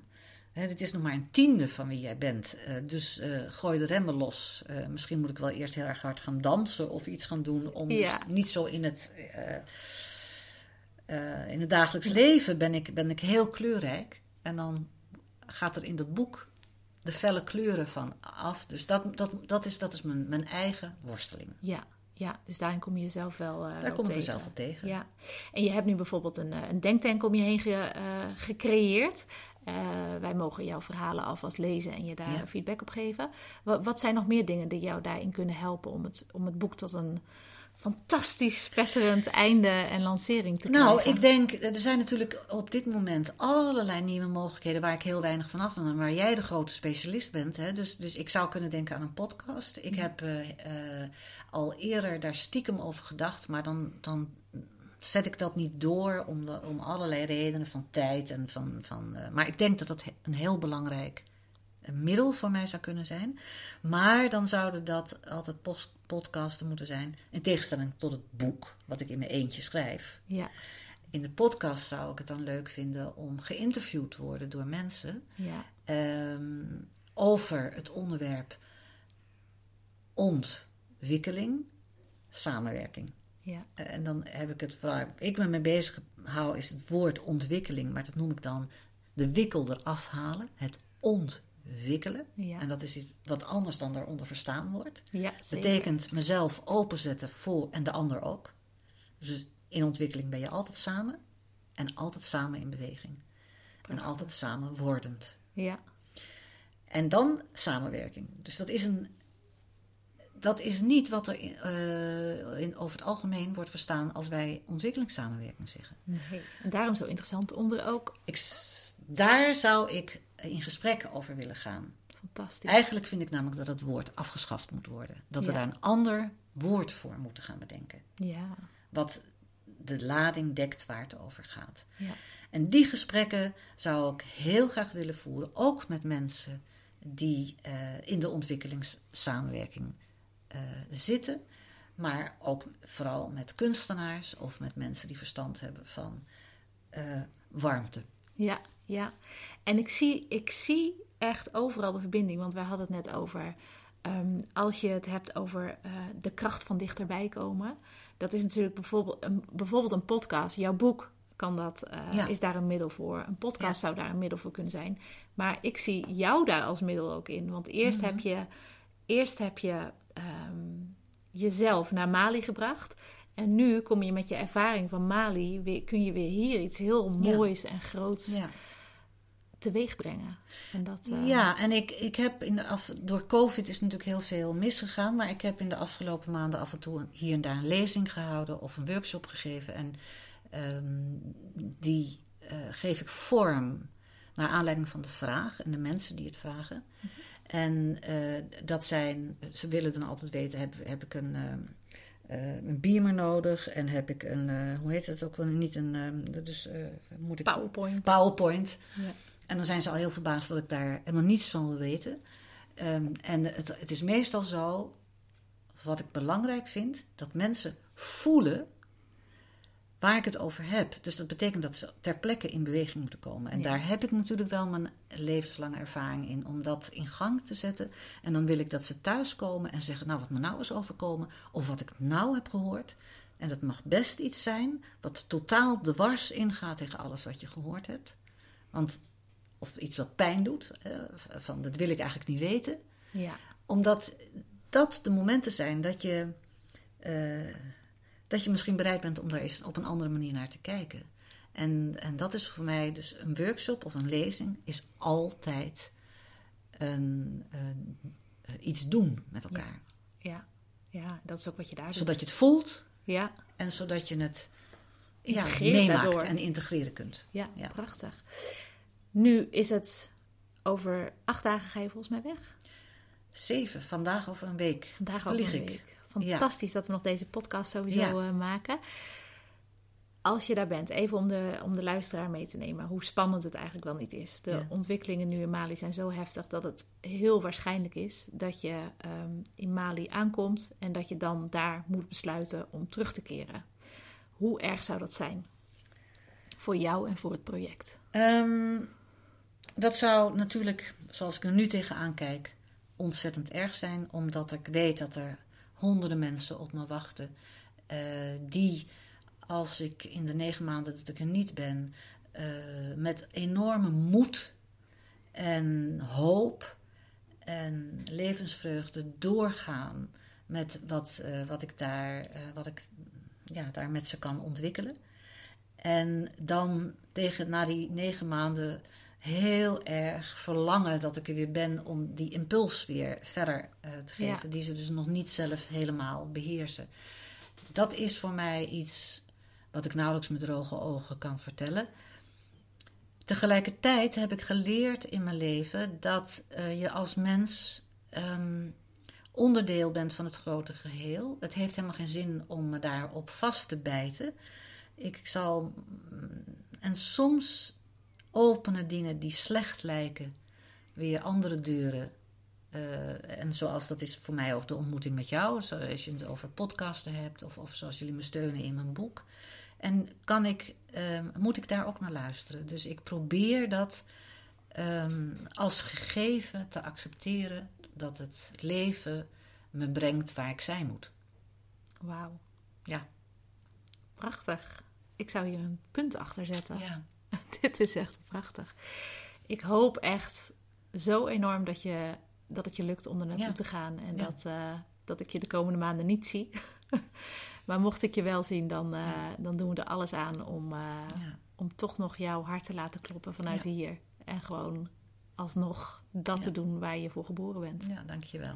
[SPEAKER 2] Hè, dit is nog maar een tiende van wie jij bent. Eh, dus eh, gooi de remmen los. Eh, misschien moet ik wel eerst heel erg hard gaan dansen of iets gaan doen. Om
[SPEAKER 1] Ja.
[SPEAKER 2] dus niet zo in het, in het dagelijks leven ben ik, ben ik heel kleurrijk. En dan gaat er in dat boek de felle kleuren van af. Dus dat, dat, dat is, dat is mijn, mijn eigen worsteling.
[SPEAKER 1] Ja, ja, dus daarin kom je jezelf wel, eh
[SPEAKER 2] Daar
[SPEAKER 1] wel
[SPEAKER 2] kom ik mezelf wel tegen.
[SPEAKER 1] Ja, en je hebt nu bijvoorbeeld een, een denktank om je heen ge- gecreëerd. Eh, wij mogen jouw verhalen alvast lezen en je daar
[SPEAKER 2] Ja.
[SPEAKER 1] feedback op geven. Wat, wat zijn nog meer dingen die jou daarin kunnen helpen om het, om het boek tot een fantastisch spetterend einde en lancering te krijgen?
[SPEAKER 2] Nou, ik denk, er zijn natuurlijk op dit moment allerlei nieuwe mogelijkheden waar ik heel weinig van af ben. En waar jij de grote specialist bent. Hè? Dus, dus ik zou kunnen denken aan een podcast. Ik heb eh, eh, al eerder daar stiekem over gedacht, maar dan, dan zet ik dat niet door om, de, om allerlei redenen van tijd en van. van eh, maar ik denk dat dat een heel belangrijk een middel voor mij zou kunnen zijn. Maar dan zouden dat altijd post- podcasten moeten zijn. In tegenstelling tot het boek, wat ik in mijn eentje schrijf.
[SPEAKER 1] Ja,
[SPEAKER 2] In de podcast zou ik het dan leuk vinden om geïnterviewd te worden door mensen
[SPEAKER 1] ja,
[SPEAKER 2] ehm, over het onderwerp ontwikkeling, samenwerking.
[SPEAKER 1] Ja,
[SPEAKER 2] Eh, En dan heb ik het waar ik me mee bezig hou, is het woord ontwikkeling, maar dat noem ik dan de wikkel eraf halen, het ontwikkelen.
[SPEAKER 1] ja.
[SPEAKER 2] En dat is iets wat anders dan daaronder verstaan wordt.
[SPEAKER 1] ja.
[SPEAKER 2] Betekent mezelf openzetten voor en de ander ook. Dus in ontwikkeling ben je altijd samen en altijd samen in beweging. En altijd samen wordend.
[SPEAKER 1] Ja,
[SPEAKER 2] En dan samenwerking. Dus dat is een. Dat is niet wat er eh, in, over het algemeen wordt verstaan als wij ontwikkelingssamenwerking zeggen.
[SPEAKER 1] nee. En daarom zo interessant om er ook
[SPEAKER 2] Ik, daar zou ik in gesprek over willen gaan.
[SPEAKER 1] fantastisch.
[SPEAKER 2] Eigenlijk vind ik namelijk dat het woord afgeschaft moet worden. Dat we daar een ander woord voor moeten gaan bedenken.
[SPEAKER 1] Ja,
[SPEAKER 2] Wat de lading dekt waar het over gaat.
[SPEAKER 1] ja,
[SPEAKER 2] En die gesprekken zou ik heel graag willen voeren, ook met mensen die eh, in de ontwikkelingssamenwerking eh, zitten, maar ook vooral met kunstenaars of met mensen die verstand hebben van eh, warmte.
[SPEAKER 1] ja, ja. En ik zie, ik zie echt overal de verbinding, want wij hadden het net over. ehm, als je het hebt over eh, de kracht van dichterbij komen. Dat is natuurlijk bijvoorbeeld een, bijvoorbeeld een podcast. Jouw boek kan dat,
[SPEAKER 2] Ja.
[SPEAKER 1] is daar een middel voor. Een podcast
[SPEAKER 2] Ja.
[SPEAKER 1] zou daar een middel voor kunnen zijn. Maar ik zie jou daar als middel ook in. Want eerst
[SPEAKER 2] Mhm.
[SPEAKER 1] heb je, eerst heb je ehm, jezelf naar Mali gebracht. En nu kom je met je ervaring van Mali, weer, kun je weer hier iets heel moois en groots
[SPEAKER 2] Ja.
[SPEAKER 1] teweeg brengen. En dat, eh,
[SPEAKER 2] Ja, en ik, ik heb in de af, door COVID is natuurlijk heel veel misgegaan. Maar ik heb in de afgelopen maanden af en toe hier en daar een lezing gehouden of een workshop gegeven. En ehm, die eh, geef ik vorm naar aanleiding van de vraag en de mensen die het vragen. En eh, dat zijn, ze willen dan altijd weten, heb, heb ik een, eh, een beamer nodig en heb ik een, hoe heet het ook wel, niet een, dus moet ik...
[SPEAKER 1] PowerPoint.
[SPEAKER 2] PowerPoint.
[SPEAKER 1] Ja.
[SPEAKER 2] En dan zijn ze al heel verbaasd dat ik daar helemaal niets van wil weten. Ehm, en het, het is meestal zo, wat ik belangrijk vind, dat mensen voelen waar ik het over heb. Dus dat betekent dat ze ter plekke in beweging moeten komen. En
[SPEAKER 1] Ja.
[SPEAKER 2] daar heb ik natuurlijk wel mijn levenslange ervaring in om dat in gang te zetten. En dan wil ik dat ze thuiskomen en zeggen, nou wat me nou is overkomen, of wat ik nou heb gehoord. En dat mag best iets zijn wat totaal dwars ingaat tegen alles wat je gehoord hebt. Want, of iets wat pijn doet, van dat wil ik eigenlijk niet weten.
[SPEAKER 1] Ja.
[SPEAKER 2] Omdat dat de momenten zijn dat je, eh, dat je misschien bereid bent om daar eens op een andere manier naar te kijken. En, en dat is voor mij dus een workshop of een lezing is altijd een, een- eh, iets doen met elkaar.
[SPEAKER 1] Ja. ja, dat is ook wat je daar doet.
[SPEAKER 2] Zodat je het voelt
[SPEAKER 1] Ja,
[SPEAKER 2] en zodat je het ja, meemaakt
[SPEAKER 1] daardoor.
[SPEAKER 2] en integreren kunt.
[SPEAKER 1] ja,
[SPEAKER 2] Ja.
[SPEAKER 1] prachtig. Nu is het over acht dagen ga je volgens mij weg.
[SPEAKER 2] Zeven, vandaag over een week.
[SPEAKER 1] Vandaag
[SPEAKER 2] vlieg
[SPEAKER 1] over een
[SPEAKER 2] ik.
[SPEAKER 1] week. Fantastisch dat we nog deze podcast sowieso
[SPEAKER 2] Ja.
[SPEAKER 1] eh, maken. Als je daar bent, even om de, om de luisteraar mee te nemen, hoe spannend het eigenlijk wel niet is. De
[SPEAKER 2] Ja.
[SPEAKER 1] ontwikkelingen nu in Mali zijn zo heftig dat het heel waarschijnlijk is dat je ehm, in Mali aankomt en dat je dan daar moet besluiten om terug te keren. Hoe erg zou dat zijn? Voor jou en voor het project.
[SPEAKER 2] Ehm, dat zou natuurlijk, zoals ik er nu tegenaan kijk, ontzettend erg zijn. Omdat ik weet dat er honderden mensen op me wachten. eh, die, als ik in de negen maanden dat ik er niet ben, eh, met enorme moed en hoop en levensvreugde doorgaan met wat, eh, wat ik, daar, wat ik ja, daar met ze kan ontwikkelen. En dan tegen na die negen maanden heel erg verlangen dat ik er weer ben om die impuls weer verder eh, te geven,
[SPEAKER 1] Ja.
[SPEAKER 2] die ze dus nog niet zelf helemaal beheersen. Dat is voor mij iets wat ik nauwelijks met droge ogen kan vertellen. Tegelijkertijd heb ik geleerd in mijn leven dat eh, je als mens ehm, onderdeel bent van het grote geheel. Het heeft helemaal geen zin om me daarop vast te bijten. Ik zal. mm, En soms openen dingen die slecht lijken weer andere deuren. Eh, en zoals dat is voor mij ook de ontmoeting met jou, zoals je het over podcasten hebt, of, of zoals jullie me steunen in mijn boek. En kan ik, ehm, moet ik daar ook naar luisteren? Dus ik probeer dat ehm, als gegeven te accepteren dat het leven me brengt waar ik zijn moet.
[SPEAKER 1] Wauw.
[SPEAKER 2] Ja.
[SPEAKER 1] Prachtig. Ik zou hier een punt achter zetten.
[SPEAKER 2] Ja.
[SPEAKER 1] Dit is echt prachtig. Ik hoop echt zo enorm dat, je, dat het je lukt om er naartoe
[SPEAKER 2] Ja.
[SPEAKER 1] te gaan. En
[SPEAKER 2] Ja.
[SPEAKER 1] dat, eh, dat ik je de komende maanden niet zie. maar mocht ik je wel zien, dan, eh, dan doen we er alles aan om, eh, om toch nog jouw hart te laten kloppen vanuit hier. En gewoon alsnog dat te doen waar je voor geboren bent.
[SPEAKER 2] ja, dankjewel.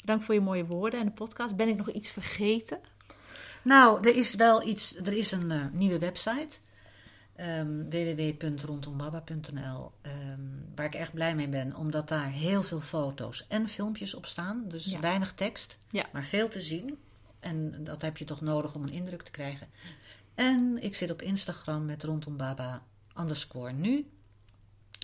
[SPEAKER 1] Bedankt voor je mooie woorden en de podcast. Ben ik nog iets vergeten?
[SPEAKER 2] Nou, er is wel iets. Er is een nieuwe website. Ehm www.rondombaba.nl ehm, Waar ik erg blij mee ben, omdat daar heel veel foto's en filmpjes op staan. Dus
[SPEAKER 1] Ja.
[SPEAKER 2] weinig tekst,
[SPEAKER 1] Ja.
[SPEAKER 2] maar veel te zien. En dat heb je toch nodig om een indruk te krijgen. En ik zit op Instagram met rondombaba underscore nu.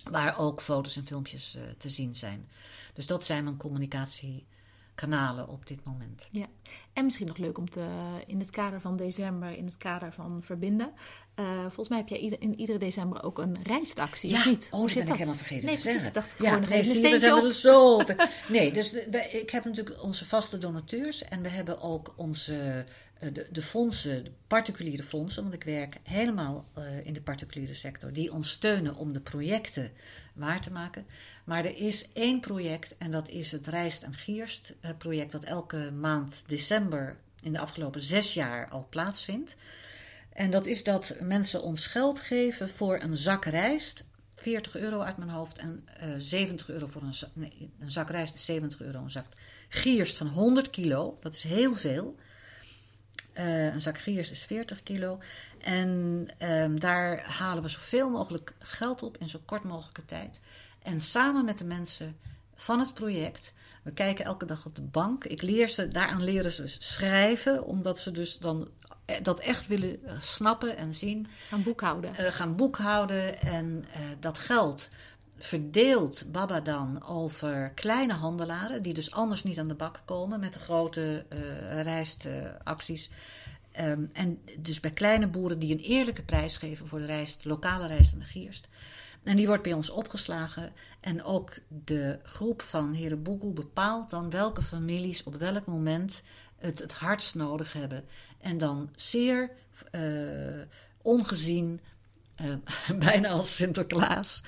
[SPEAKER 2] Waar ook foto's en filmpjes eh, te zien zijn. Dus dat zijn mijn communicatiekanalen op dit moment.
[SPEAKER 1] Ja, en misschien nog leuk om te, in het kader van december, in het kader van verbinden. Eh, volgens mij heb jij ieder- in iedere december ook een reisactie, of niet?
[SPEAKER 2] oh,
[SPEAKER 1] Hoe
[SPEAKER 2] dat
[SPEAKER 1] zit
[SPEAKER 2] ik
[SPEAKER 1] dat?
[SPEAKER 2] helemaal vergeten
[SPEAKER 1] Nee,
[SPEAKER 2] te
[SPEAKER 1] precies.
[SPEAKER 2] zeggen.
[SPEAKER 1] Ik dacht,
[SPEAKER 2] ja,
[SPEAKER 1] gewoon
[SPEAKER 2] nee, zie we zijn er zo... Nee, dus wij- ik heb natuurlijk onze vaste donateurs en we hebben ook onze... eh, De, de fondsen, de particuliere fondsen, want ik werk helemaal eh, in de particuliere sector, die ons steunen om de projecten waar te maken. Maar er is één project en dat is het Rijst en Gierst project, wat elke maand december in de afgelopen zes jaar al plaatsvindt. En dat is dat mensen ons geld geven voor een zak rijst. 40 euro uit mijn hoofd en eh 70 euro voor een zak. Nee, een zak rijst is 70 euro. Een zak gierst van 100 kilo, dat is heel veel. Eh, een zak gierst is 40 kilo. En ehm, daar halen we zoveel mogelijk geld op in zo kort mogelijke tijd. En samen met de mensen van het project. We kijken elke dag op de bank. Ik leer ze, daaraan leren ze schrijven, omdat ze dus dan eh, dat echt willen eh, snappen en zien.
[SPEAKER 1] Gaan boekhouden.
[SPEAKER 2] Eh, gaan boekhouden en eh, dat geld verdeelt Baba dan over kleine handelaren, die dus anders niet aan de bak komen met de grote eh rijstacties. Ehm, en dus bij kleine boeren die een eerlijke prijs geven voor de rijst, lokale rijst en de gierst. En die wordt bij ons opgeslagen. En ook de groep van Heren Boegoe bepaalt dan welke families op welk moment het het hardst nodig hebben. En dan zeer eh, ongezien, eh, bijna als Sinterklaas,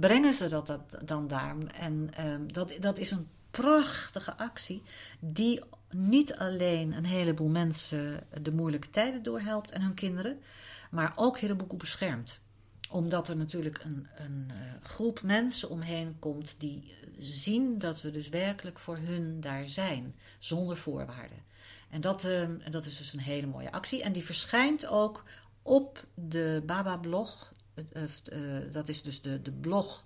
[SPEAKER 2] brengen ze dat, dat dan daar. En ehm, dat, dat is een prachtige actie die niet alleen een heleboel mensen de moeilijke tijden doorhelpt en hun kinderen, maar ook Heren beschermt omdat er natuurlijk een, een uh, groep mensen omheen komt die zien dat we dus werkelijk voor hun daar zijn, zonder voorwaarden. En dat, uh, dat is dus een hele mooie actie. En die verschijnt ook op de Baba-blog. Uh, dat is dus de, de blog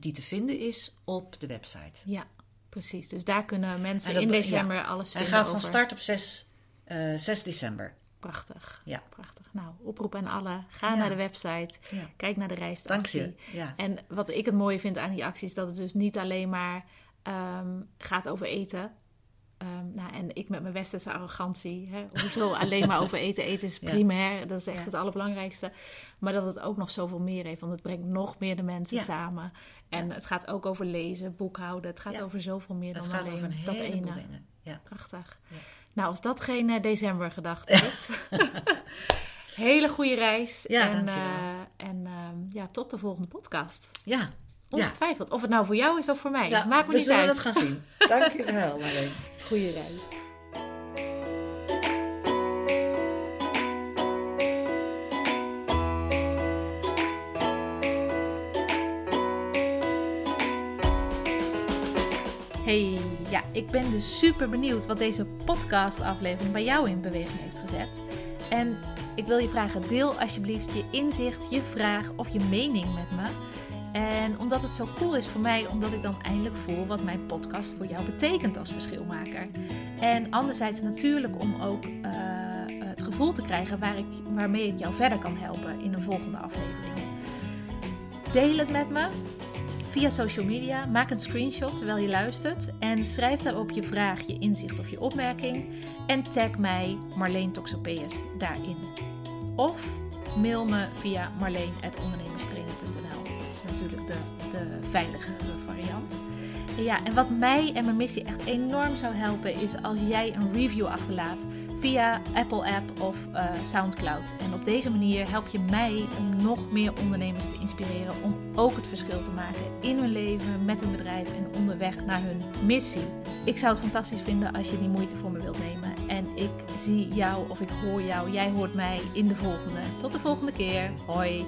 [SPEAKER 2] die te vinden is op de website.
[SPEAKER 1] Ja, precies. Dus daar kunnen mensen
[SPEAKER 2] En dat
[SPEAKER 1] in
[SPEAKER 2] be-
[SPEAKER 1] december alles
[SPEAKER 2] Hij
[SPEAKER 1] vinden
[SPEAKER 2] gaat van
[SPEAKER 1] over.
[SPEAKER 2] start op 6, eh 6 december.
[SPEAKER 1] Prachtig.
[SPEAKER 2] Ja.
[SPEAKER 1] Prachtig. Nou, oproep aan allen. Ga
[SPEAKER 2] Ja.
[SPEAKER 1] naar de website.
[SPEAKER 2] Ja.
[SPEAKER 1] Kijk naar de reis. de
[SPEAKER 2] Dank je. Ja.
[SPEAKER 1] En wat ik het mooie vind aan die actie is dat het dus niet alleen maar ehm, gaat over eten. Ehm, nou, en ik met mijn westerse arrogantie, hè, hoezo alleen maar over eten. Eten is
[SPEAKER 2] Ja.
[SPEAKER 1] primair, dat is echt
[SPEAKER 2] Ja.
[SPEAKER 1] het allerbelangrijkste. Maar dat het ook nog zoveel meer heeft, want het brengt nog meer de mensen
[SPEAKER 2] Ja.
[SPEAKER 1] samen. En het gaat ook over lezen, boekhouden. Het gaat over zoveel meer
[SPEAKER 2] Het
[SPEAKER 1] dan
[SPEAKER 2] gaat
[SPEAKER 1] alleen
[SPEAKER 2] over een
[SPEAKER 1] dat ene.
[SPEAKER 2] dingen. Ja.
[SPEAKER 1] Prachtig.
[SPEAKER 2] Ja.
[SPEAKER 1] Nou, als dat geen eh, decembergedachte is. Hele goede reis.
[SPEAKER 2] Ja,
[SPEAKER 1] en eh, en ehm, ja, tot de volgende podcast.
[SPEAKER 2] Ja. Ja.
[SPEAKER 1] Ongetwijfeld. Of het nou voor jou is of voor mij.
[SPEAKER 2] Ja,
[SPEAKER 1] Maakt me
[SPEAKER 2] we
[SPEAKER 1] niet
[SPEAKER 2] zullen
[SPEAKER 1] uit.
[SPEAKER 2] het gaan zien. Dank je wel, Marleen.
[SPEAKER 1] Goede reis. Hey, ja, ik ben dus super benieuwd wat deze podcastaflevering bij jou in beweging heeft gezet. En ik wil je vragen, deel alsjeblieft je inzicht, je vraag of je mening met me. En omdat het zo cool is voor mij, omdat ik dan eindelijk voel wat mijn podcast voor jou betekent als verschilmaker. En anderzijds natuurlijk om ook eh, het gevoel te krijgen waar ik, waarmee ik jou verder kan helpen in een volgende aflevering. Deel het met me via social media. Maak een screenshot terwijl je luistert en schrijf daarop je vraag, je inzicht of je opmerking. En tag mij Marleen Toxopeus daarin. Of mail me via marleen.ondernemerstraining.nl. Is natuurlijk de, de veiligere variant. Ja, en wat mij en mijn missie echt enorm zou helpen is als jij een review achterlaat via Apple App of eh, SoundCloud. En op deze manier help je mij om nog meer ondernemers te inspireren om ook het verschil te maken in hun leven, met hun bedrijf en onderweg naar hun missie. Ik zou het fantastisch vinden als je die moeite voor me wilt nemen. En ik zie jou of ik hoor jou, jij hoort mij in de volgende. Tot de volgende keer. Hoi.